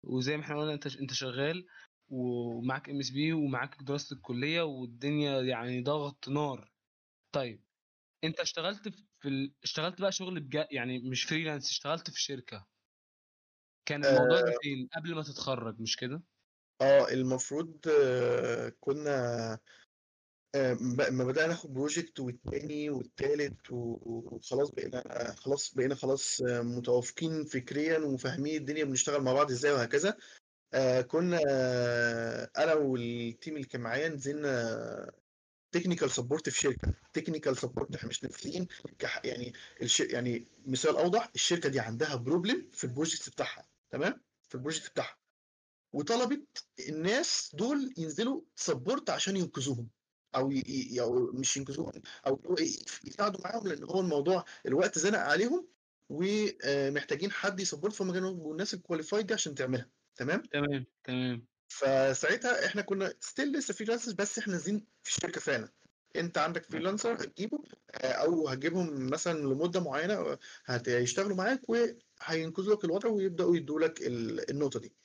وزي ما إحنا قلنا أنت أنت شغال ومعاك MSP ومعاك دراسه الكلية والدنيا يعني ضغط نار. طيب أنت اشتغلت في ال... اشتغلت بقى شغل بجد يعني مش freelance اشتغلت في شركة. كان الموضوع ده آه فين؟ قبل ما تتخرج مش كده؟ آه، المفروض آه، كنا آه، ما بدأنا ناخد project والتاني والتالت وخلاص بقينا خلاص بقينا خلاص آه، متوافقين فكريا وفاهمين الدنيا بنشتغل مع بعض إزاي وهكذا. آه، كنا آه، أنا وال team اللي كان معايا نزلنا technical support في شركة. technical support إحنا مش نازلين كح- يعني الش... يعني مثال أوضح الشركة دي عندها problem في ال project بتاعها. تمام؟ في ال project بتاعها وطلبت الناس دول ينزلوا support عشان ينقذوهم. أو ي... ي... أو مش ينقذوهم أو يساعدوا معاهم لأن هو الموضوع الوقت زنق عليهم ومحتاجين حد ي support فهم كانوا الناس ال qualified دي عشان تعملها. تمام؟ تمام تمام. فساعتها إحنا كنا still لسه freelancers بس إحنا نازلين في الشركة فعلا. انت عندك freelancer هتجيبه آه، أو هتجيبهم مثلا لمدة معينة هيشتغلوا معاك وهينقذوا لك الوضع ويبدأوا يدوا لك ال- النقطة دي.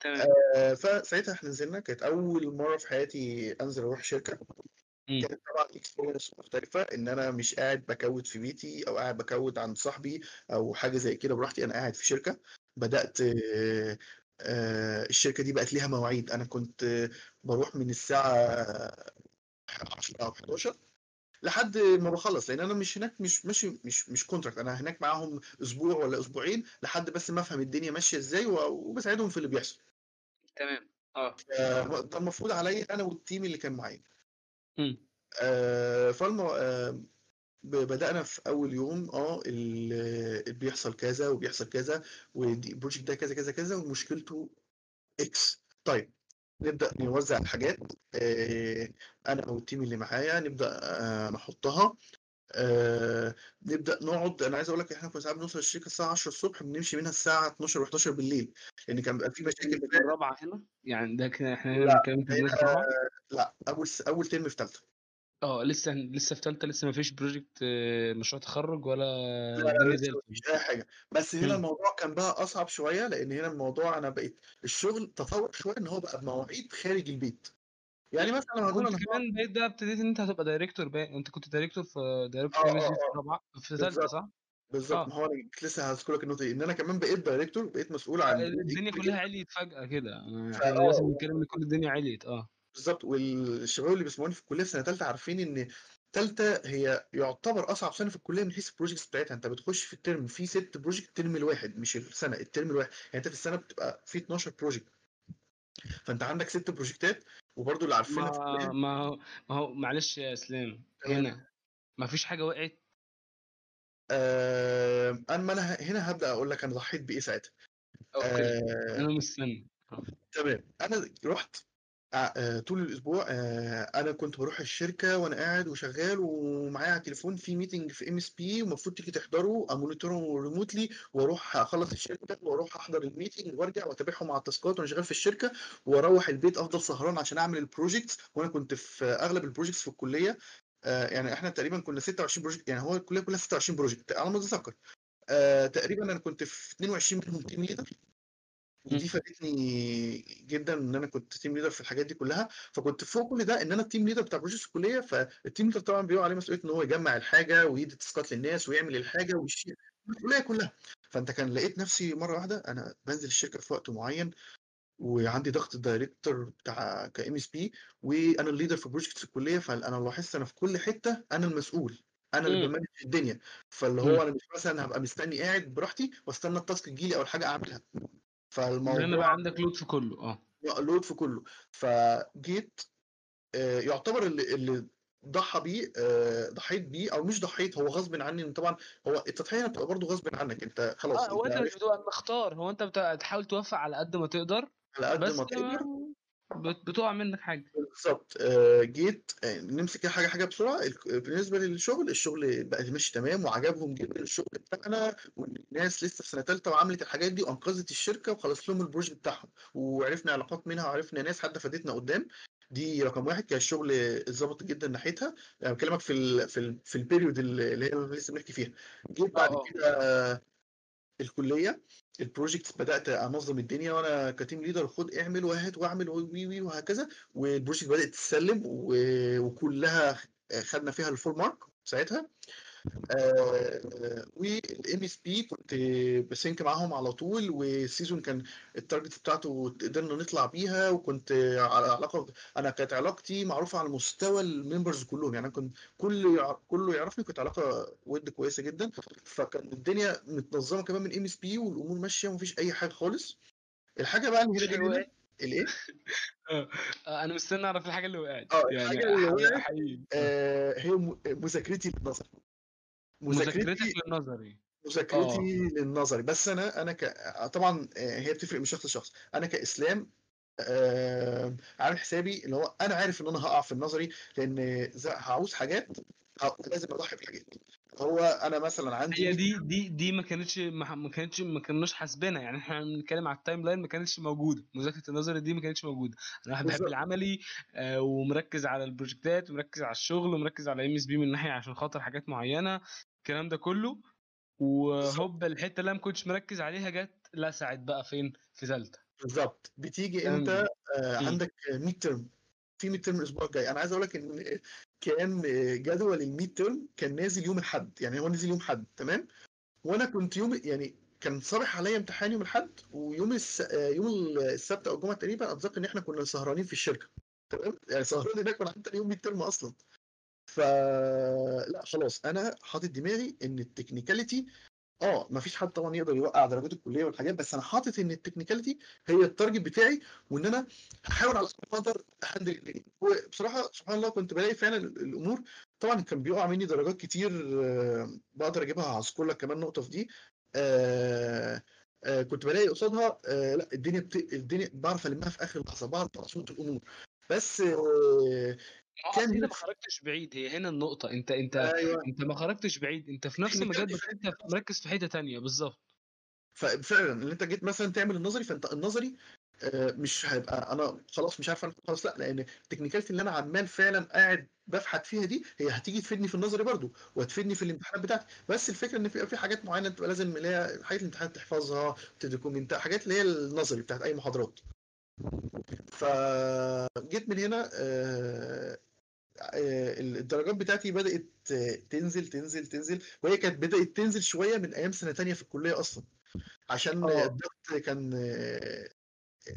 تمام. آه، فساعتها إحنا نزلنا كانت أول مرة في حياتي أنزل أروح شركة. كانت طبعا experience مختلفة إن أنا مش قاعد بكود في بيتي أو قاعد بكود عند صاحبي أو حاجة زي كده براحتي أنا قاعد في شركة. بدأت آه، آه، الشركة دي بقت ليها مواعيد. أنا كنت بروح من الساعة 10 أو 11 لحد ما بخلص لأن أنا مش هناك مش ماشي مش مش contract أنا هناك معاهم أسبوع ولا أسبوعين لحد بس ما أفهم الدنيا ماشية إزاي وبساعدهم في اللي بيحصل. تمام. آه. آه، ده المفروض عليا أنا وال team اللي كان معايا. آه، فالم آه، ب- بدأنا في أول يوم آه ال- اللي بيحصل كذا وبيحصل كذا وال project ده كذا كذا كذا ومشكلته X طيب نبدأ نوزع الحاجات آه، أنا أو ال team اللي معايا نبدأ آه، نحطها. آه، نبدأ نقعد أنا عايز أقول لك إحنا كنا ساعات بنوصل الشركة الساعة 10 الصبح بنمشي منها الساعة 12 و11 بالليل لأن كان بيبقى في مشاكل ده كان رابعه هنا؟ يعني ده كان إحنا هنا لا بنتكلم في بدايه هنا رابعه لا أول أول ترم في ثالثة آه لسه لسه في ثالثه لسه ما فيش project مشروع تخرج ولا لا لا لسه مفيش أي حاجة. بس هنا. الموضوع كان بقى أصعب شوية لأن هنا الموضوع أنا بقيت الشغل تطور شوية إن هو بقى بمواعيد خارج البيت. يعني مثلا هنقول كنت أنا كمان بقيت بقى ابتديت إن أنت هتبقى director بقى أنت كنت director في director اس آه بي في ثالثه صح؟ بالظبط. ما آه هو أنا لسه هذكر لك النقطة دي. إن أنا كمان بقيت director بقيت مسؤول عن جزء الدنيا كلها عليت فجأة كده. دلوقتي آه. بنتكلم إن كل الدنيا عليت. آه. بالظبط. والشباب اللي بيسمعوني في الكلية في سنة ثالثه عارفين إن ثالثه هي يعتبر أصعب سنة في الكلية من حيث ال projects بتاعتها. أنت بتخش في الترم في ست project الترم الواحد مش السنة الترم الواحد. يعني أنت في السنة بتبقى في 12 project فأنت عندك ست project ات وبرضه اللي عارفينها في ما ما هو ما هو معلش يا اسلام هنا ما فيش حاجة وقعت؟ آه اما أنا هنا هبدأ أقول لك أنا ضحيت بإيه ساعتها. أوكي. آه أنا مستني. تمام. أنا رحت طول الأسبوع آه أنا كنت بروح الشركة وأنا قاعد وشغال ومعايا على التليفون في meeting في MSP ومفروض تيجي تحضره ا monitor ه remotely وأروح أخلص الشركة وأروح أحضر ال meeting وأرجع وأتابعهم على ال task ات وأنا شغال في الشركة وأروح البيت أفضل سهران عشان أعمل ال projects وأنا كنت في أغلب البروجكتس في الكلية. آه يعني إحنا تقريبا كنا 26 project يعني هو الكلية كلها 26 project على ما اتذكر آه تقريبا أنا كنت في 22 منهم team leader ودي مم. فادتني جدا إن أنا كنت team leader في الحاجات دي كلها فكنت فوق كل ده إن أنا ال team leader بتاع project الكلية فال team leader طبعا بيقع عليه مسؤولية إن هو يجمع الحاجة ويدي task ات للناس ويعمل الحاجة ويشيل الكلية كلها فأنت كان لقيت نفسي مرة واحدة أنا بنزل الشركة في وقت معين وعندي ضغط ال director بتاع ك MSP وأنا ال leader في project الكلية فأنا لاحظت أنا في كل حتة أنا المسؤول أنا اللي مم. ب manage الدنيا فاللي. هو أنا مش مثلا هبقى مستني قاعد براحتي وأستنى ال task تجيلي أو الحاجة أعملها فالموضوع بقى عندك load في كله آه. load في كله. فجيت آه، يعتبر اللي, اللي ضحى بيه آه، ضحيت بيه أو مش ضحيت هو غصب عني إن طبعا هو التضحية بتبقى برضه غصب عنك أنت خلاص آه هو أنت أنت مش بتبقى مختار هو أنت بتحاول توفق على قد ما تقدر على قد ما تقدر. بتقع منك حاجة. بالظبط. آه، جيت آه، نمسك حاجة حاجة بسرعة ال- بالنسبة للشغل الشغل بقى ماشي تمام وعجبهم جدا الشغل بتاعنا والناس لسه في سنة ثالثه وعملت الحاجات دي وأنقذت الشركة وخلصت لهم البروجكت بتاعهم وعرفنا علاقات منها وعرفنا ناس حتى فادتنا قدام. دي رقم واحد كان الشغل اتظبط جدا ناحيتها. يعني بكلمك في ال في ال في ال period اللي هي لسه بنحكي فيها. جيت بعد آه. كده آه، الكلية ال project بدأت أنظم الدنيا وأنا ك team leader خد اعمل وهات واعمل وي وي وهكذا وال project بدأت تتسلم وكلها خدنا فيها ال full mark ساعتها. وال MSP كنت ب sync معاهم على طول وال season كان ال target بتاعته قدرنا نطلع بيها وكنت على علاقة أنا كانت علاقتي معروفة على مستوى ال members كلهم يعني أنا كنت كل كله يعرفني كنت علاقة ود كويسة جدا. فكان الدنيا متنظمة كمان من MSP والأمور ماشية ومفيش أي حاجة خالص. الحاجة بقى اللي هنا وقعت الايه أنا مستني أعرف الحاجة اللي وقعت. آه يعني الحاجة اللي وقعت آه، هي مذاكرتي للنظر مذاكرتك للنظري. مذاكرتي آه. للنظري. بس أنا أنا ك... طبعا آه، هي بتفرق من شخص لشخص. أنا كإسلام آه، عامل حسابي اللي هو أنا عارف إن أنا هقع في النظري لأن هعوز حاجات لازم أضحي بحاجات. هو أنا مثلا عندي هي 100 دي دي دي ما كانتش ما كانتش ما كناش حاسبينها. يعني إحنا بنتكلم على ال timeline ما كانتش موجودة. مذاكرة النظري دي ما كانتش موجودة. أنا واحد بحب العملي آه ومركز على ال project ات ومركز على الشغل ومركز على MSP من ناحية عشان خاطر حاجات معينة. الكلام ده كله. وهوب الحتة اللي أنا ما كنتش مركز عليها جت لسعت بقى فين؟ في ثالثة. بالظبط. بتيجي انت آه،. عندك midterm في midterm الأسبوع الجاي. أنا عايز أقول لك إن كان جدول ال midterm كان نازل يوم الأحد. يعني هو نزل يوم الاحد تمام؟ وأنا كنت يوم يعني كان صابح عليا امتحان يوم الأحد ويوم الس... آه، يوم السبت أو الجمعة تقريبا أتذكر إن إحنا كنا سهرانين في الشركة تمام؟ يعني سهران هناك وأنا حتى يوم midterm أصلا. فلا خلاص أنا حاطط دماغي إن ال technicality آه مفيش حد طبعا يقدر يوقع درجات الكلية والحاجات بس أنا حاطط إن ال technicality هي ال target بتاعي وإن أنا هحاول على قد ما أقدر أ handle الدنيا. وبصراحة سبحان الله كنت بلاقي فعلا الأمور طبعا كان بيقع مني درجات كتير آه، بقدر أجيبها هذكر لك كمان نقطه في دي. آه، آه، كنت بلاقي قصادها آه، لا الدنيا بت... الدنيا بعرف ألمها في آخر لحظة بعرف أظبط الأمور. بس آه، كان هنا ما خرجتش بعيد هي هنا النقطة. انت انت أيوه. انت ما خرجتش بعيد. انت في نفس المجال بس انت مركز في حتة تانية. بالظبط. ففعلا اللي انت جيت مثلا تعمل النظري فانت النظري آه، مش هيبقى أنا خلاص مش عارف خلاص لا لأن ال technicality اللي أنا عمال فعلا قاعد بفحت فيها دي هي هتيجي تفيدني في النظري برضو وهتفيدني في الامتحانات بتاعتي. بس الفكرة إن في في حاجات معينة تبقى لازم اللي هي حاجات الامتحانات تحفظها ت document حاجات اللي هي النظري بتاعت أي محاضرات. فجيت من هنا آه، آه، الدرجات بتاعتي بدأت آه، تنزل تنزل تنزل وهي كانت بدأت تنزل شوية من أيام سنة تانية في الكلية أصلا. عشان الضغط كان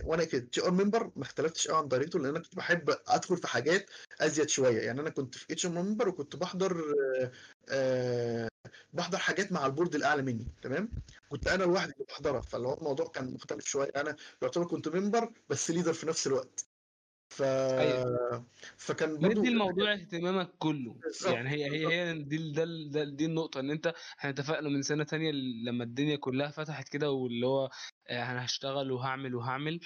وأنا كنت HR member ما اختلفتش قوي عن دايرته لأن أنا كنت بحب أدخل في حاجات أزيد شوية. يعني أنا كنت في HR member وكنت بحضر آه، آه، بحضر حاجات مع ال board الأعلى مني تمام؟ كنت أنا لوحدي اللي بحضرها فاللي هو الموضوع كان مختلف شوية. أنا يعتبر كنت ممبر بس ليدر في نفس الوقت. ف أيوه. فكان برضو مدي الموضوع اهتمامك كله. بالظبط يعني هي هي هي دي ده ده دي النقطة إن أنت إحنا اتفقنا من سنة تانية لما الدنيا كلها فتحت كده واللي هو آه، أنا هشتغل وهعمل وهعمل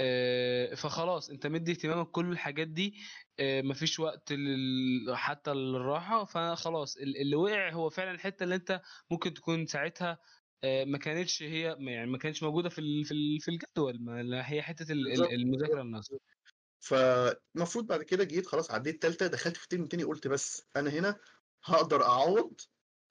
آه، فخلاص أنت مدي اهتمامك كل الحاجات دي آه، مفيش وقت لل... حتى للراحة فخلاص ال- اللي وقع هو فعلا الحتة اللي أنت ممكن تكون ساعتها ما كانتش هي يعني ما كانتش موجودة في في ال- في الجدول ما هي حتة ال- ال- فالمفروض بعد كده جيت خلاص عديت تالتة دخلت في ترم تاني قلت بس أنا هنا هقدر أعوض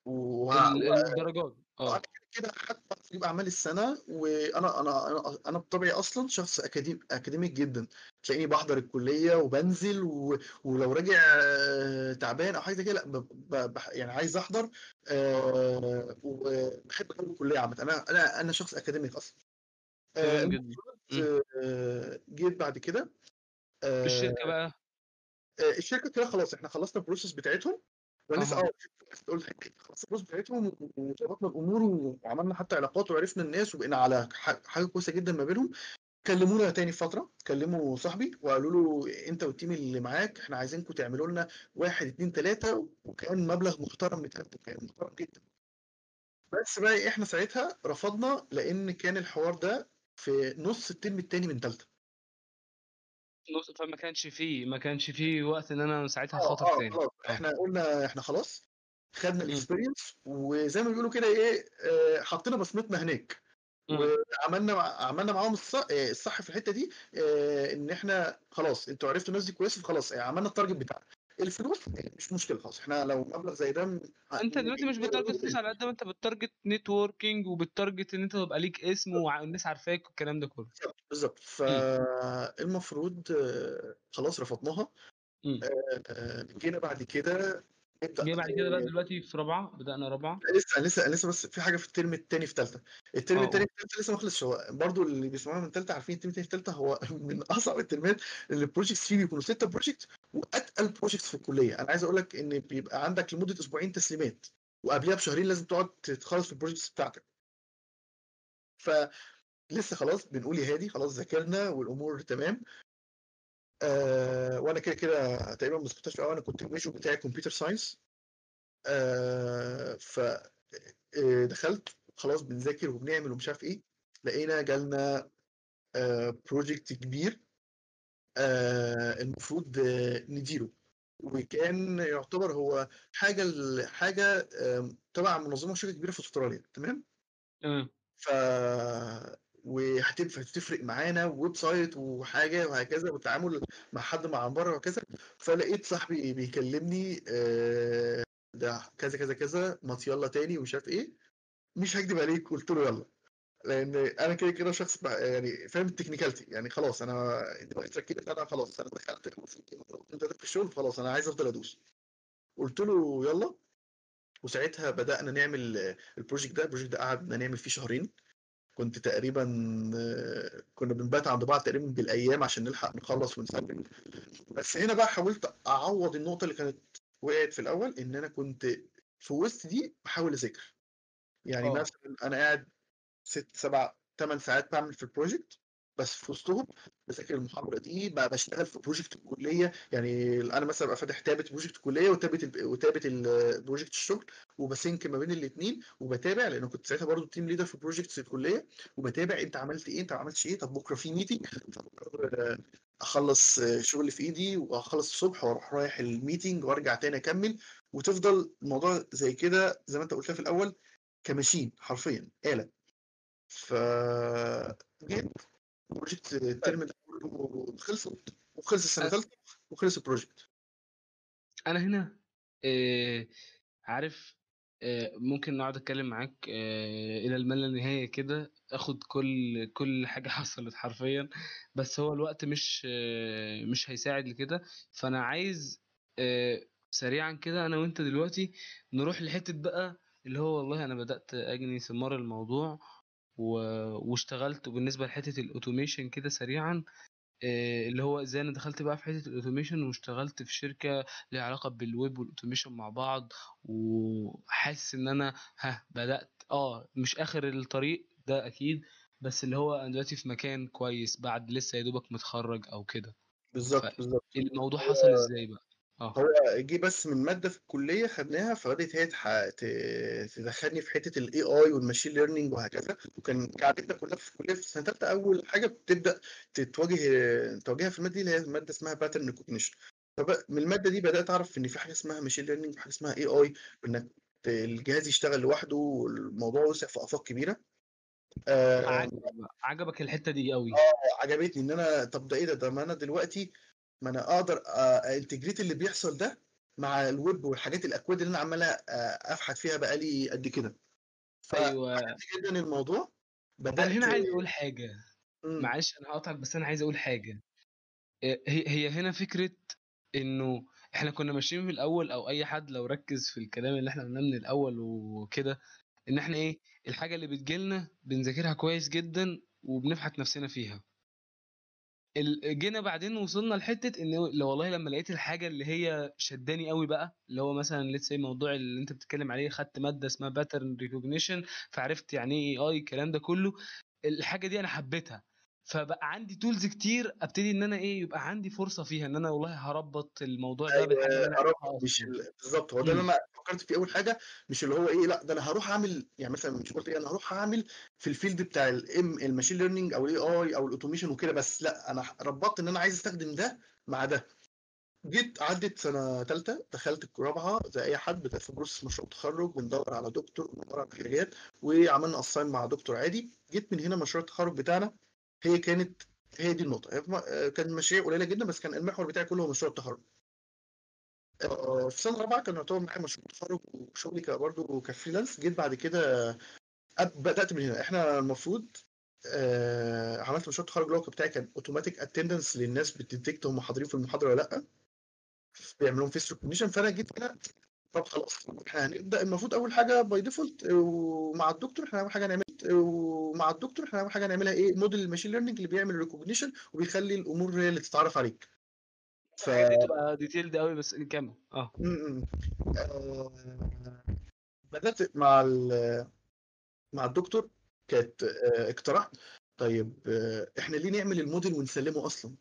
الدرجات آه. كده حتى أجيب أعمال السنة وأنا أنا أنا أنا بطبعي أصلا شخص اكاديمي أكاديميك جدا. تلاقيني بحضر الكلية وبنزل و... ولو راجع تعبان أو حاجة كده لأ ب... ب... يعني عايز أحضر آه، وبحب الكلية عامة. أنا أنا أنا شخص أكاديميك أصلا. آه، تمام جدا. مم. المفروض آه، جيت بعد كده آه، الشركة بقى. آه، الشركة كده خلاص إحنا خلصنا البروسيس بتاعتهم وأنا لسه أها. آه قلت خلاص الفلوس بتاعتهم وظبطنا الأمور وعملنا حتى علاقات وعرفنا الناس وبقينا على حاجة كويسة جدا ما بينهم. كلمونا تاني فترة كلموا صاحبي وقالوا له أنت وال team اللي معاك إحنا عايزينكم تعملوا لنا واحد اتنين تلاتة وكان مبلغ محترم متقدم كان محترم جدا. بس بقى إحنا ساعتها رفضنا لأن كان الحوار ده في نص الترم التاني من تالتة. نص فما كانش فيه ما كانش فيه وقت إن أنا ساعتها آه خاطر آه تاني آه إحنا قلنا إحنا خلاص خدنا. ال experience وزي ما بيقولوا كده إيه آه، حطينا بصمتنا هناك مم. وعملنا مع- عملنا معاهم الصح, الصح في الحتة دي آه، إن إحنا خلاص أنتوا عرفتوا الناس دي كويس فخلاص آه، عملنا ال target بتاعنا الفلوس مش مشكلة خلاص إحنا لو مبلغ زي ده انت دلوقتي مش ب target فلوس على قد ما انت ب target networking وب target ان انت تبقى ليك اسم والناس عارفاك والكلام ده كله. بالظبط فالمفروض آه، خلاص رفضناها. آه، آه، جينا بعد كده جه بعد كده بقى دلوقتي في رابعة بدأنا رابعة. لسه لسه لسه بس في حاجة في الترم الثاني في ثالثه الترم آه الثاني في ثالثه لسه ما خلصش. هو برضو اللي بيسمعونا من ثالثه عارفين الترم الثاني في ثالثه هو من أصعب الترمات اللي ال projects فيه بيكونوا ستة project وأتقل projects في الكلية. أنا عايز أقول لك إن بيبقى عندك لمدة أسبوعين تسليمات وقبلها بشهرين لازم تقعد تخلص في ال projects بتاعتك. فلسه خلاص بنقول يا هادي خلاص ذاكرنا والأمور تمام. آه وأنا كده كده تقريبا ما سكتش قوي أنا كنت ال major بتاعي computer science. آه ف آه، دخلت خلاص بنذاكر وبنعمل ومش عارف إيه. لقينا جالنا project كبير آه، المفروض آه، نديره. وكان يعتبر هو حاجة حاجة تبع منظمة شركة كبيرة في أستراليا. تمام؟ تمام. ف وهتبقى هتفرق معانا website وحاجة وهكذا والتعامل مع حد مع بره وكذا. فلقيت صاحبي بيكلمني آه، ده كذا كذا كذا ما يلا تاني ومش عارف إيه. مش هكدب عليك قلت له يلا. لأن أنا كده كده شخص يعني فاهم ال technicality يعني خلاص أنا دماغي اتركبت أنا خلاص أنا دخلت في الشغل خلاص أنا عايز أفضل أدوس. قلت له يلا. وساعتها بدأنا نعمل ال project ده ال project ده قعدنا نعمل فيه شهرين. كنت تقريبا آه، كنا بنبات عند بعض تقريبا بالأيام عشان نلحق نخلص ونسلم. بس هنا بقى حاولت أعوض النقطة اللي كانت وقعت في الأول إن أنا كنت في وسط دي بحاول أذاكر. يعني آه. مثلا أنا قاعد ست سبع ثمان ساعات بعمل في ال project بس في وسطهم بذاكر المحاضرة دي بقى بشتغل في project الكلية. يعني أنا مثلا أبقى فاتح tab ة project الكليه وتابه وتابه البروجكت الشغل وب sync ما بين الاثنين وبتابع لأن كنت ساعتها برضو team leader في projects الكلية وبتابع أنت عملت إيه أنت ما عملتش إيه طب بكرة في meeting أخلص شغل في إيدي وأخلص الصبح وأروح رايح ال meeting وأرجع تاني أكمل. وتفضل الموضوع زي كده زي ما أنت قلتها في الأول ك machine حرفيا آلة. ف جيت project الترم ده كله خلص وخلص السنة الثالثه وخلص ال project. أنا هنا آه، عارف آه، ممكن نقعد أتكلم معاك آه، إلى ما لا نهاية كده. آخد كل كل حاجة حصلت حرفيا. بس هو الوقت مش آه، مش هيساعد لكده. فأنا عايز آه، سريعا كده أنا وأنت دلوقتي نروح لحتة بقى اللي هو والله أنا بدأت أجني ثمار الموضوع. و... واشتغلت وبالنسبه لحتة ال automation كده سريعا آه، اللي هو إزاي أنا دخلت بقى في حتة ال automation واشتغلت في شركة ليها علاقة بال web وال automation مع بعض وحاسس إن أنا ها بدأت آه مش آخر الطريق ده أكيد بس اللي هو أنا دلوقتي في مكان كويس بعد لسه يا دوبك متخرج أو كده. بالظبط بالظبط. فالموضوع حصل إزاي بقى؟ آه. هو جه بس من مادة في الكلية خدناها فبدات هي تح- ت- تدخلني في حتة ال AI وال machine learning وهكذا. وكان قعدتنا كلها في الكلية في سنة ثالثه أول حاجة بتبدأ تتواجه تواجهها في المادة دي اللي هي مادة اسمها pattern recognition فمن المادة دي بدأت أعرف إن في حاجة اسمها machine learning وحاجه اسمها AI وإنك الجهاز يشتغل لوحده والموضوع وسع في آفاق كبيرة. آه، عجبك الحتة دي قوي آه عجبتني إن أنا طب ده إيه ده؟ ده ما أنا دلوقتي ما أنا أقدر integrate اللي بيحصل ده مع الويب والحاجات الأكواد اللي أنا عمال آه، ابحث فيها بقالي قد كده. أيوه. جدا الموضوع. أنا بدأت هنا عايز أقول حاجة. مم. معلش أنا هقطعك بس أنا عايز أقول حاجة. إيه، هي هي هنا فكرة إنه إحنا كنا ماشيين في الأول أو أي حد لو ركز في الكلام اللي إحنا قلناه من الأول وكده إن إحنا إيه الحاجة اللي بتجيلنا بنذاكرها كويس جدا وبنفحت نفسنا فيها. جينا بعدين وصلنا لحتة إن لو والله لما لقيت الحاجة اللي هي شداني قوي بقى اللي هو مثلا let's say موضوع اللي أنت بتتكلم عليه خدت مادة اسمها pattern recognition فعرفت يعني إيه AI الكلام ده كله الحاجة دي أنا حبيتها. فبقى عندي tools كتير أبتدي إن أنا إيه يبقى عندي فرصة فيها إن أنا والله هربط الموضوع ده بالحاجة اللي أنا عارفها مش أصلا ال- بالظبط هو ده اللي إمم. أنا فكرت فيه أول حاجة مش اللي هو إيه لأ ده أنا هروح أعمل يعني مثلا مش قلت إيه أنا هروح أعمل في ال field بتاع الام ال machine learning أو ال AI أو ال automation وكده بس لأ أنا ربطت إن أنا عايز أستخدم ده مع ده. جيت عدت سنة ثالثه دخلت رابعة زي أي حد بدات في process مشروع تخرج بندور على دكتور بندور على حاجات وعملنا assign مع دكتور عادي. جيت من هنا مشروع التخرج بتاعنا هي كانت هي دي النقطة. م- كان مشاريع قليلة جدا بس كان المحور بتاعي كله مشروع التخرج. آه، في سنة رابعة كان يعتبر معايا مشروع تخرج وشغلي برضه ك freelance. جيت بعد كده بدأت من هنا. إحنا المفروض آه عملت مشروع التخرج اللي هو بتاعي كان automatic attendance للناس بت detect هم حاضرين في المحاضرة ولا لأ. بيعمل لهم face recognition فأنا جيت هنا طب خلاص إحنا هنبدا المفروض أول حاجة by default ومع الدكتور إحنا اول حاجة هنعمل ومع الدكتور إحنا اول حاجة هنعملها إيه؟ model ال machine learning اللي بيعمل recognition وبيخلي الأمور هي اللي تتعرف عليك. ف تبقى detailed قوي بس كمل آه. م- م. آه، بدأت مع ال- مع الدكتور كانت آه، اقترحت طيب آه، إحنا ليه نعمل الموديل ونسلمه أصلا؟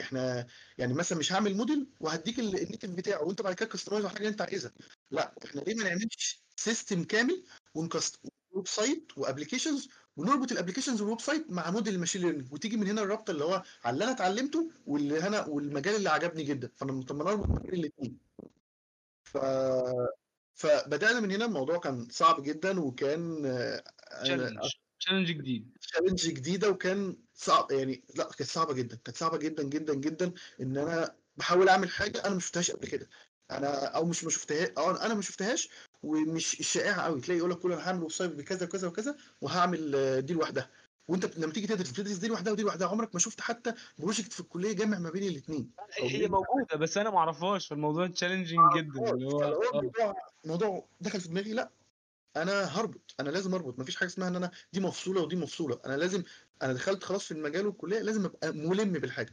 إحنا يعني مثلا مش هعمل موديل وهديك ال- native بتاعه وانت بعد كده customize على حاجة انت عايزها. لا إحنا ليه ما نعملش system كامل و next website و applications ونربط ال applications وال website مع model ال machine learning وتيجي من هنا الربط اللي هو على اللي أنا اتعلمته واللي أنا والمجال اللي عجبني جدا. فأنا طب ما نربط بين الاثنين ف فبدأنا من هنا الموضوع كان صعب جدا وكان آه، challenge جديد. challenge جديدة وكان صعب يعني لا كانت صعبة جدا كانت صعبة جدا جدا جدا إن أنا بحاول أعمل حاجة أنا ما شفتهاش قبل كده. أنا أو مش ما شفتهاش أو أنا ما شفتهاش ومش الشائعه قوي تلاقي يقول لك كل أنا هعمل website بكذا وكذا وكذا وهعمل آه، دي لوحدها وانت لما تيجي تدرس بتدرس دي لوحدها ودي لوحدها عمرك ما شفت حتى project في الكلية جامع ما بين الاثنين هي موجودة بس أنا ما أعرفهاش. فالموضوع challenging جدا اللي هو آه. الموضوع الموضوع دخل في دماغي لا أنا هربط أنا لازم أربط مفيش حاجة اسمها إن أنا دي مفصولة ودي مفصولة. أنا لازم أنا دخلت خلاص في المجال والكلية لازم أبقى ملم بالحاجة.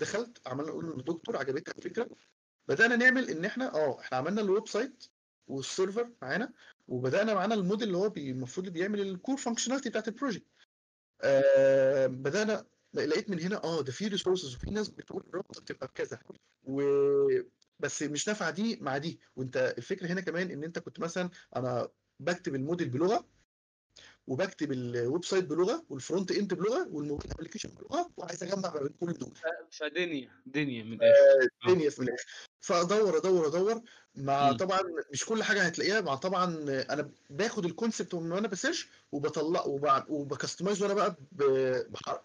دخلت عملنا نقول للدكتور عجبتك الفكرة بدأنا نعمل إن إحنا آه إحنا عملنا ال website وال server معانا وبدأنا معانا الموديل اللي هو المفروض بيعمل ال core functionality بتاعت ال project آه بدأنا لقيت من هنا آه ده في resources وفي ناس بتقول الرابطة بتبقى بكذا. و بس مش نافعة دي مع دي. وأنت الفكرة هنا كمان إن أنت كنت مثلا أنا بكتب الموديل بلغة وبكتب ال website بلغة وال front end بلغة وال mobile application بلغة. وعايز أجمع ما بين كل دول. فدنيا دنيا من الآخر. آه. الدنيا في الآخر. فأدور أدور أدور. مع مم. طبعا مش كل حاجة هتلاقيها مع طبعا أنا باخد ال concept من وأنا ب search وبطلع وب customize وأنا بقى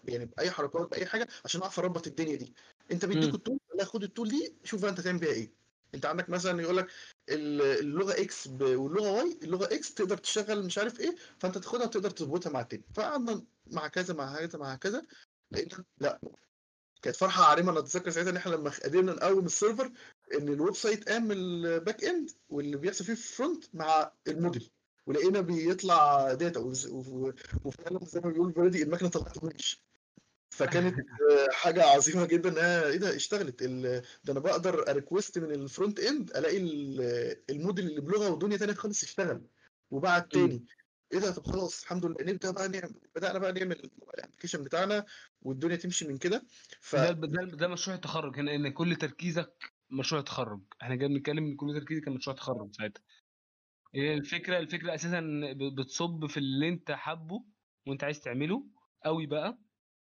يعني بأي حركات بأي حاجة عشان أعرف أربط الدنيا دي. أنت بيديك. ال tool لا خد ال tool دي شوف بقى أنت تعمل بيها إيه. انت عندك مثلا يقول لك ال- اللغة إكس واللغة واي اللغة إكس تقدر تشغل مش عارف إيه فأنت تاخدها وتقدر تظبطها مع التاني. فقعدنا مع كذا مع كذا مع كذا لقينا لا. كانت فرحة عارمة أنا أتذكر ساعتها إن إحنا لما قدرنا نقوم ال server إن ال website قام ال back end واللي بيحصل فيه في ال front مع الموديل. ولقينا بيطلع data وفعلا زي ما بيقول بالبلدي المكنة طلعت قماش فكانت آه، حاجة عظيمة جدا. انها إيه ده؟ اشتغلت. ال- ده أنا بقدر أ request من ال front end ألاقي ال- الموديل اللي بلغة ودنيا تانية خالص اشتغل وبعد تاني. إيه ده؟ طب خلاص الحمد لله. نبدأ بقى نعمل بدأنا بقى نعمل الابلكيشن بتاعنا والدنيا تمشي من كده. ف ده ده ده مشروع التخرج. هنا إن كل تركيزك مشروع تخرج. إحنا جاي بنتكلم إن كل تركيزك كان مشروع تخرج ساعتها. هي الفكرة؟ الفكرة أساسا ب- بتصب في اللي أنت حابه وأنت عايز تعمله قوي بقى.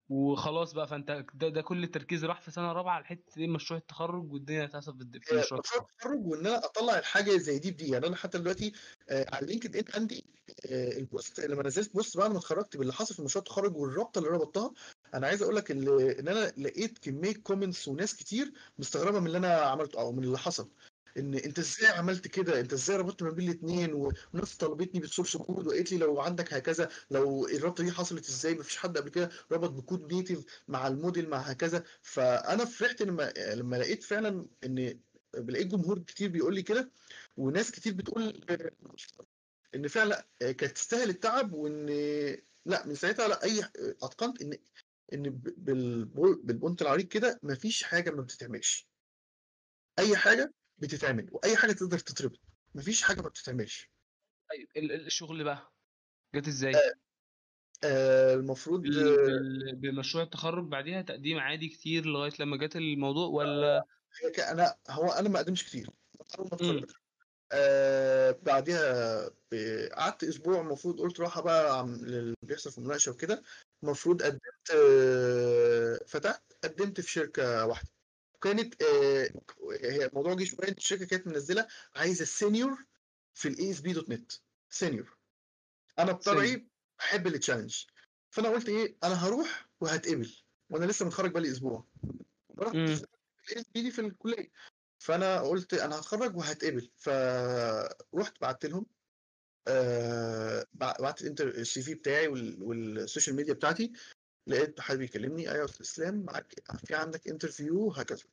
وخلاص بقى فأنت ده, ده كل التركيز راح في سنة رابعة على حتة إيه مشروع التخرج والدنيا هتحصل في هي مشروع التخرج. وإن أنا أطلع الحاجة زي دي بدي. يعني أنا حتى دلوقتي آه، على لينكد إن عندي آه، ال post لما نزلت post بعد ما اتخرجت باللي حصل في مشروع التخرج والرابطة اللي ربطتها أنا عايز أقول لك إن أنا لقيت كمية comments وناس كتير مستغربة من اللي أنا عملته أو من اللي حصل. إن أنت إزاي عملت كده؟ أنت إزاي ربطت ما بين الاثنين وناس طلبتني بال source code وقالت لي لو عندك هكذا لو الرابطه دي حصلت إزاي؟ مفيش حد قبل كده ربط ب code native مع الموديل مع هكذا. فأنا فرحت لما لما لقيت فعلا إن بلاقيت جمهور كتير بيقول لي كده وناس كتير بتقول إن فعلا كانت تستاهل التعب وإن لأ من ساعتها لأ أي أتقنت إن إن بالبونت العريض كده مفيش حاجة ما بتتعملش. أي حاجة بتتعمل وأي حاجة تقدر تتربط مفيش حاجة ما بتتعملش. طيب ال- ال- الشغل بقى جت إزاي؟ آه، المفروض بال... بال... بمشروع التخرج بعديها تقديم عادي كتير لغاية لما جت الموضوع ولا؟ هي ك- أنا هو أنا ما قدمش كتير. آه بعديها قعدت أسبوع المفروض قلت راحة بقى اللي بيحصل في المناقشة وكده. المفروض قدمت آه فتحت قدمت في شركة واحدة. كانت آه هي الموضوع جه شوية الشركة كانت منزلة عايزة ال senior في ال ASP.NET senior أنا بطبعي بحب ال challenge فأنا قلت إيه أنا هروح وهتقبل. وأنا لسه متخرج بقالي أسبوع. رحت. ال ASP دي في الكلية. فأنا قلت أنا هتخرج وهتقبل. فرحت بعت لهم آه بعت ال CV بتاعي وال- وال social media بتاعتي. لقيت حد بيكلمني أيوه إسلام معاك في عندك interview هكذا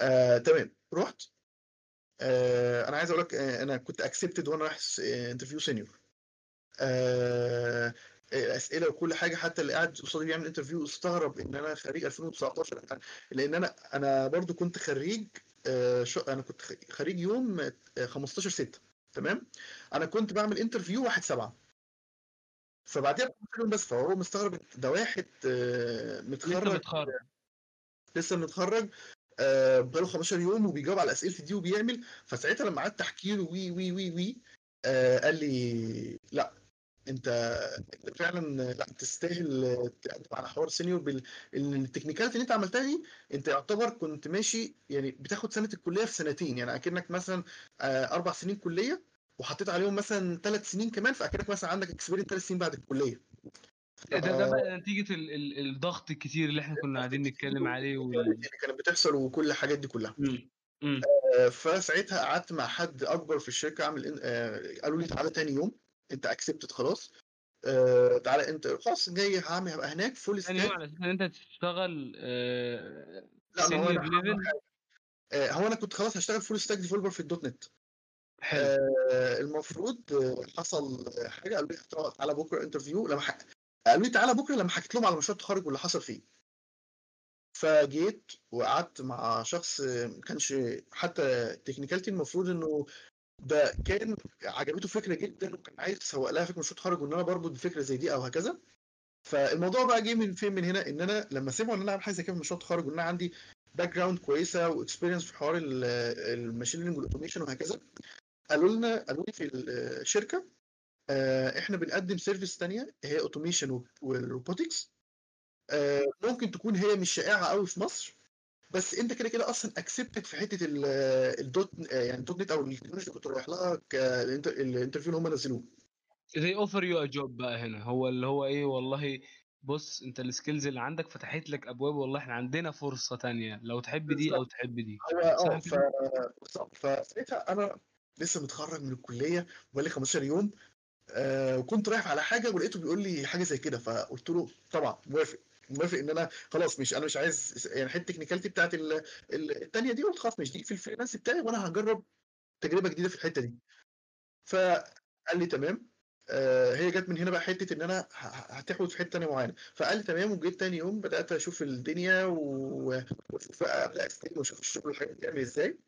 آه تمام. رحت. آه أنا عايز أقول لك آه أنا كنت accepted وأنا رايح interview senior آه الاسئله وكل حاجة حتى اللي قاعد قصادي بيعمل interview استغرب إن أنا خريج 2019 لأن أنا أنا برضو كنت خريج آه شو أنا كنت خريج يوم آه، 15 6 تمام؟ أنا كنت بعمل interview 1 7 فبعديها ب 15 يوم بس فهو مستغرب ده واحد آه لسه متخرج. متخرج. لسه متخرج آه بقاله 15 يوم وبيجاوب على اسئلتي دي وبيعمل. فساعتها لما قعدت احكي له وي وي وي وي آه قال لي لأ أنت انت فعلا لأ تستاهل تقدم على حوار senior بال ال technicality اللي أنت عملتها دي أنت يعتبر كنت ماشي يعني بتاخد سنة الكلية في سنتين. يعني أكنك مثلا أربع سنين كلية وحطيت عليهم مثلا ثلاث سنين كمان فاكنك مثلا عندك experience ثلاث سنين بعد الكلية. ده ده بقى نتيجة ال... ال... الضغط الكتير اللي إحنا كنا قاعدين نتكلم عليه وال... اللي كانت بتحصل وكل الحاجات دي كلها. مم. مم. آه، فساعتها قعدت مع حد أكبر في الشركة إن- آه، قالوا لي تعالى تاني يوم أنت accepted خلاص. آه، تعالى أنت خلاص جاي هعمل هبقى هناك full stack على أساس ان أنت تشتغل آه... لا هو أنا آه، هو أنا كنت خلاص هشتغل full stack developer في ال .NET. آه، المفروض حصل حاجة قالوا لي تعالى بكرة interview لما ح... قالوا لي تعالى بكرة لما حكيت لهم على مشروع التخرج واللي حصل فيه. فجيت وقعدت مع شخص ما كانش حتى technicality المفروض إنه ده كان عجبته فكرة جدا وكان عايز يسوق لها فكرة مشروع تخرج وإن أنا بربط بفكره زي دي أو هكذا. فالموضوع بقى جه من فين؟ من هنا إن أنا لما سمعوا إن أنا أعمل حاجة زي كده في مشروع التخرج وإن أنا عندي background كويسه و experience في حوار ال machine learning وال automation وهكذا قالوا لنا قالوا لي في الشركة آه، إحنا بنقدم service ثانية هي automation وال robotics آه، ممكن تكون هي مش شائعة قوي في مصر بس أنت كده كده أصلا accepted في حتة ال- ال dot يعني ال .NET أو التكنولوجيا اللي كنت رايح لها كال interview اللي هم نزلوه. They offer you a job بقى هنا. هو اللي هو إيه والله بص أنت ال skills اللي عندك فتحت لك أبواب والله إحنا عندنا فرصة تانية. لو تحب دي أو تحب دي. هو آه ف. فساعتها أنا لسه متخرج من الكلية وبقالي 15 يوم آه وكنت رايح على حاجة ولقيته بيقول لي حاجة زي كده فقلت له طبعا موافق موافق إن أنا خلاص مش أنا مش عايز يعني حتة ال technicality بتاعت ال- ال- التانية دي قلت خلاص مش دي في ال freelance بتاعي وأنا هجرب تجربة جديدة في الحتة دي. فقال لي تمام آه هي جت من هنا بقى حتة إن أنا هتحط في حتة تانية معينة. فقال لي تمام وجيت تاني يوم بدأت أشوف الدنيا وأشوف بقى وأشوف الشغل الحاجات بتعمل إزاي.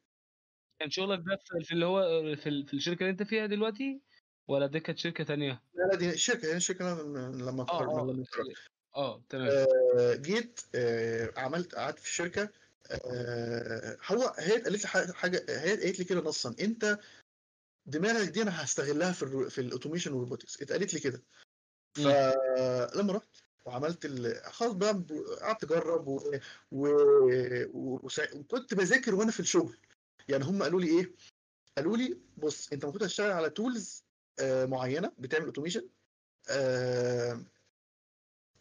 كان شغلك ده في- اللي هو في, ال- في الشركة اللي انت فيها دلوقتي؟ ولا دي كانت شركة تانية؟ لا لا دي الشركة أنا من- لما آه اتخرج آه لما آه تمام. آه، جيت آه، عملت قعدت في الشركة آه، هو هي قالت لي حاجة هي قالت لي كده نصا انت دماغك دي أنا هستغلها في ال ro- في ال automation وال robotics اتقالت لي كده. فلما رحت وعملت ال... خلاص بقى قعدت أجرب و... و... و... وكنت بذاكر وأنا في الشغل. يعني هم قالوا لي إيه؟ قالوا لي بص أنت المفروض تشتغل على tools معينة بتعمل automation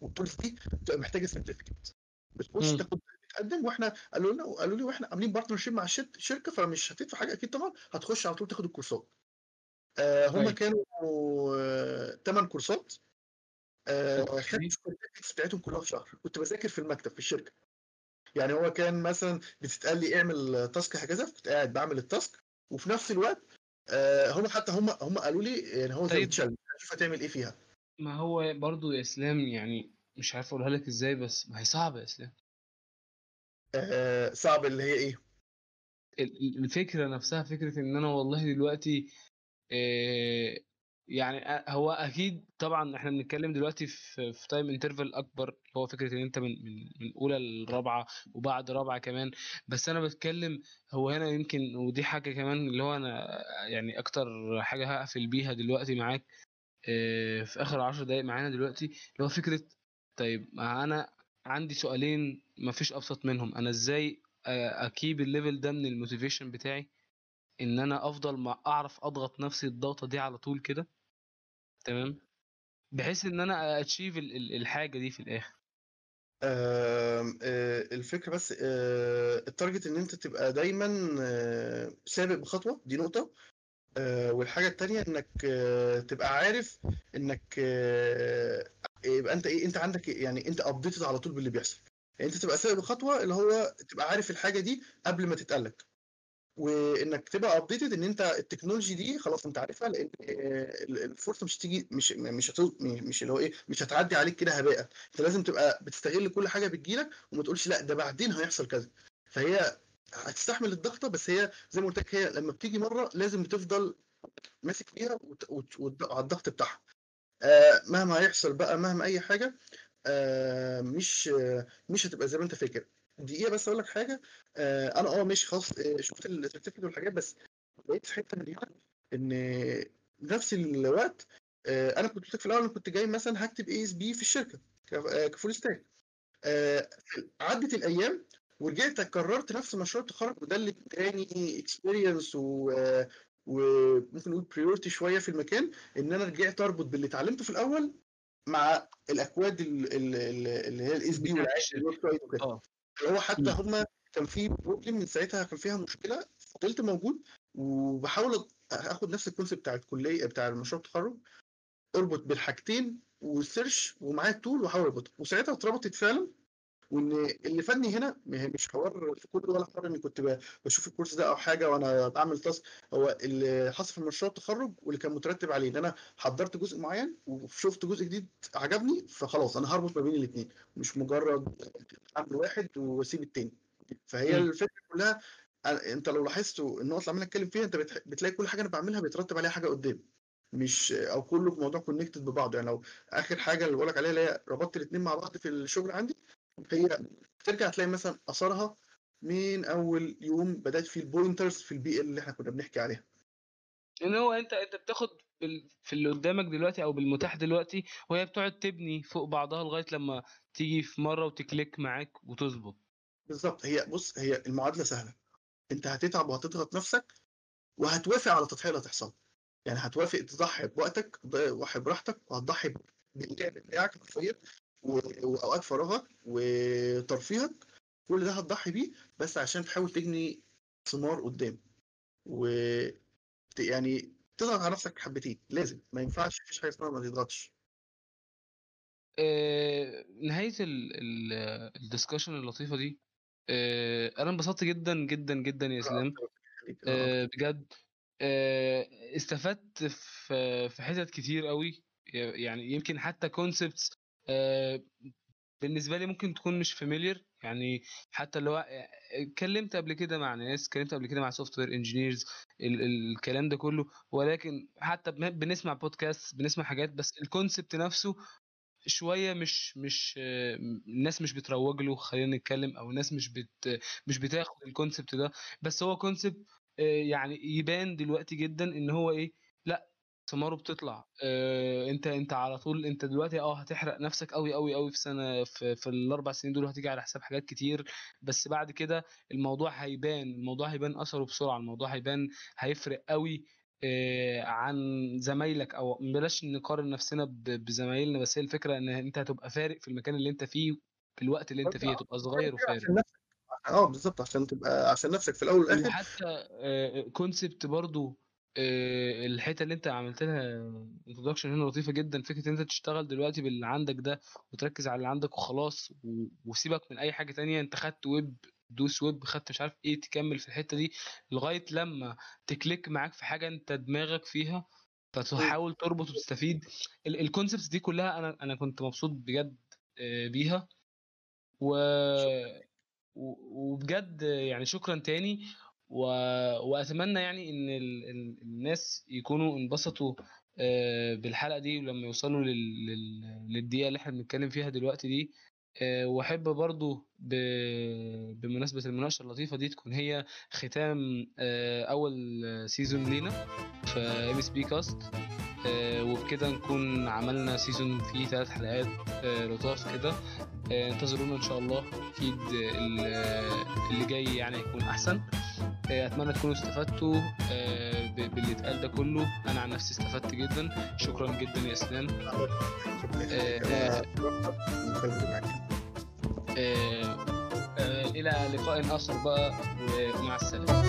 وال tools دي بتبقى محتاجة certificate بتخش. تاخد تقدم وإحنا قالوا لنا قالوا لي وإحنا عاملين partnership مع الشركة شركة فمش هتدفع حاجة أكيد طبعا هتخش على طول تاخد الكورسات آه هم طيب. كانوا ثمان كورسات آه. خدت بتاعتهم كلها في شهر كنت بذاكر في المكتب في الشركة يعني هو كان مثلا بتتقال لي اعمل task هكذا كنت قاعد بعمل ال task وفي نفس الوقت آه هم حتى هم هم قالوا لي يعني هو زي طيب. challenge شوف هتعمل إيه فيها. ما هو برضو يا إسلام يعني مش عارف أقولها لك إزاي بس ما هي صعبة يا إسلام. آه صعب اللي هي إيه؟ ال- ال- الفكرة نفسها فكرة إن أنا والله دلوقتي آه، يعني هو أكيد طبعا إحنا بنتكلم دلوقتي في في time interval أكبر اللي هو فكرة إن أنت من من من أولى لرابعه وبعد رابعة كمان. بس أنا بتكلم هو هنا يمكن ودي حاجة كمان اللي هو أنا يعني أكتر حاجة هقفل بيها دلوقتي معاك آه، في آخر عشر دقايق معانا دلوقتي اللي هو فكرة طيب أنا عندي سؤالين ما فيش أبسط منهم أنا إزاي أ keep ال level ده من ال motivation بتاعي؟ إن أنا أفضل ما أعرف أضغط نفسي الضغطة دي على طول كده تمام؟ بحيث إن أنا achieve الحاجة دي في الآخر. آم، آه، الفكرة بس آه، ال target إن أنت تبقى دايما آه، سابق بخطوة دي نقطة. آه، والحاجة التانية إنك تبقى عارف إنك يبقى أنت إيه أنت عندك يعني أنت updated على طول باللي بيحصل. يعني أنت تبقى سابق بخطوة اللي هو تبقى عارف الحاجة دي قبل ما تتقالك. وإنك تبقى updated إن أنت ال technology دي خلاص أنت عارفها لأن الفرصة مش تيجي مش مش هتو مش اللي هو إيه مش هتعدي عليك كده هباء. أنت لازم تبقى بتستغل كل حاجة بتجيلك وما تقولش لأ ده بعدين هيحصل كذا. فهي هتستحمل الضغطة بس هي زي ما قلت لك هي لما بتيجي مرة لازم بتفضل ماسك فيها على الضغط بتاعها. آه، مهما هيحصل بقى مهما أي حاجة آه، مش آه، مش هتبقى زي ما أنت فاكر. دقيقة بس أقول لك حاجة. آه، أنا آه ماشي خلاص. آه، شفت ال certificate والحاجات بس لقيت في حتة هنا إن نفس الوقت آه، أنا كنت قلت في الأول أنا كنت جاي مثلا هكتب ASP في الشركة آه، ك full stack آه، عدت الأيام ورجعت كررت نفس مشروع التخرج وده اللي اداني experience و آه، وممكن نقول priority شوية في المكان إن أنا رجعت أربط باللي اتعلمته في الأول مع الأكواد ال- ال- ال- اللي هي ال ASP بتاعت آه هو حتى. هم كان في problem من ساعتها كان فيها مشكلة فضلت موجود وبحاول آخد نفس ال concept بتاع الكلية بتاع المشروع التخرج اربط بالحاجتين وال search ومعايا ال tool وأحاول اربطها وساعتها اتربطت فعلا وإن اللي فادني هنا مش حوار في كل ولا حوار إني كنت بشوف الكورس ده أو حاجة وأنا بعمل task هو اللي حصل في مشروع التخرج واللي كان مترتب عليه. إن أنا حضرت جزء معين وشفت جزء جديد عجبني فخلاص أنا هربط ما بين الاثنين مش مجرد أعمل واحد وأسيب التاني. فهي مم. الفكرة كلها أنت لو لاحظتوا النقط اللي عمال أتكلم فيها أنت بتلاقي كل حاجة أنا بعملها بيترتب عليها حاجة قدام. مش أو كله في موضوع connected ببعضه. يعني لو آخر حاجة اللي بقول لك عليها اللي هي ربطت الاثنين مع بعض في الشغل عندي هي ترجع تلاقي مثلا اثرها من أول يوم بدأت فيه ال pointers في البيئة اللي إحنا كنا بنحكي عليها. إن هو أنت أنت بتاخد في اللي قدامك دلوقتي أو بالمتاح دلوقتي وهي بتقعد تبني فوق بعضها لغاية لما تيجي في مرة وتكليك معاك وتظبط. بالظبط. هي بص هي المعادلة سهلة. أنت هتتعب وهتضغط نفسك وهتوافق على التضحية اللي هتحصل. يعني هتوافق تضحي بوقتك تضحي براحتك وهتضحي باللعب بتاعك حرفيا وأوقات فراغك وترفيهك كل ده هتضحي بيه بس عشان تحاول تجني ثمار قدام. و يعني تضغط على نفسك حبتين لازم ما ينفعش مفيش حاجة اسمها ما تضغطش. آه، نهاية ال discussion اللطيفة دي آه، أنا انبسطت جدا جدا جدا يا اسلام آه، بجد استفدت في في حتت كتير قوي يعني يمكن حتى concepts بالنسبة لي ممكن تكون مش familiar يعني حتى اللي هو اتكلمت قبل كده مع ناس اتكلمت قبل كده مع software engineers الكلام ده كله ولكن حتى بن- بنسمع بودكاست بنسمع حاجات بس ال concept نفسه شوية مش مش آه، الناس مش بتروج له خلينا نتكلم أو الناس مش بت مش بتاخد ال concept ده. بس هو concept يعني يبان دلوقتي جدا إن هو إيه لأ ثماره بتطلع. آه، انت انت على طول انت دلوقتي آه هتحرق نفسك قوي قوي قوي في سنة في, في الأربع سنين دول هتيجي على حساب حاجات كتير. بس بعد كده الموضوع هيبان الموضوع هيبان أثره بسرعة الموضوع هيبان هيفرق قوي آه، عن زمايلك. أو بلاش نقارن نفسنا بزمايلنا بس هي الفكرة إن أنت هتبقى فارق في المكان اللي أنت فيه في الوقت اللي أنت فيه هتبقى صغير وفارق. آه بالظبط عشان تبقى عشان نفسك في الأول والآخر. وحتى concept برضو آه، الحتة اللي انت عملت لها introduction هنا لطيفة جدا فكرة إن انت تشتغل دلوقتي باللي عندك ده وتركز على اللي عندك وخلاص و- وسيبك من أي حاجة تانية. انت خدت ويب دوس ويب خدت مش عارف إيه تكمل في الحتة دي لغاية لما ت click معاك في حاجة انت دماغك فيها فتحاول تربط وتستفيد. ال concepts دي كلها أنا أنا كنت مبسوط بجد آه، بيها. و- وبجد يعني شكرا تاني. و... وأتمنى يعني إن ال... ال- الناس يكونوا انبسطوا آه، بالحلقة دي ولما يوصلوا لل... لل... للدقيقة اللي إحنا بنتكلم فيها دلوقتي دي. آه، وأحب برضو ب... بمناسبة المناقشة اللطيفة دي تكون هي ختام آه، أول season لينا في MSP Cast وبكده نكون عملنا season فيه ثلاث حلقات لطاف كده. انتظرونا إن شاء الله. أكيد ال- اللي جاي يعني هيكون أحسن. آه، أتمنى تكونوا استفدتوا آه، باللي اتقال ده كله. أنا عن نفسي استفدت جدا. شكرا جدا يا إسلام. آه، آه، آه، إلى لقاء آخر بقى ومع السلامة.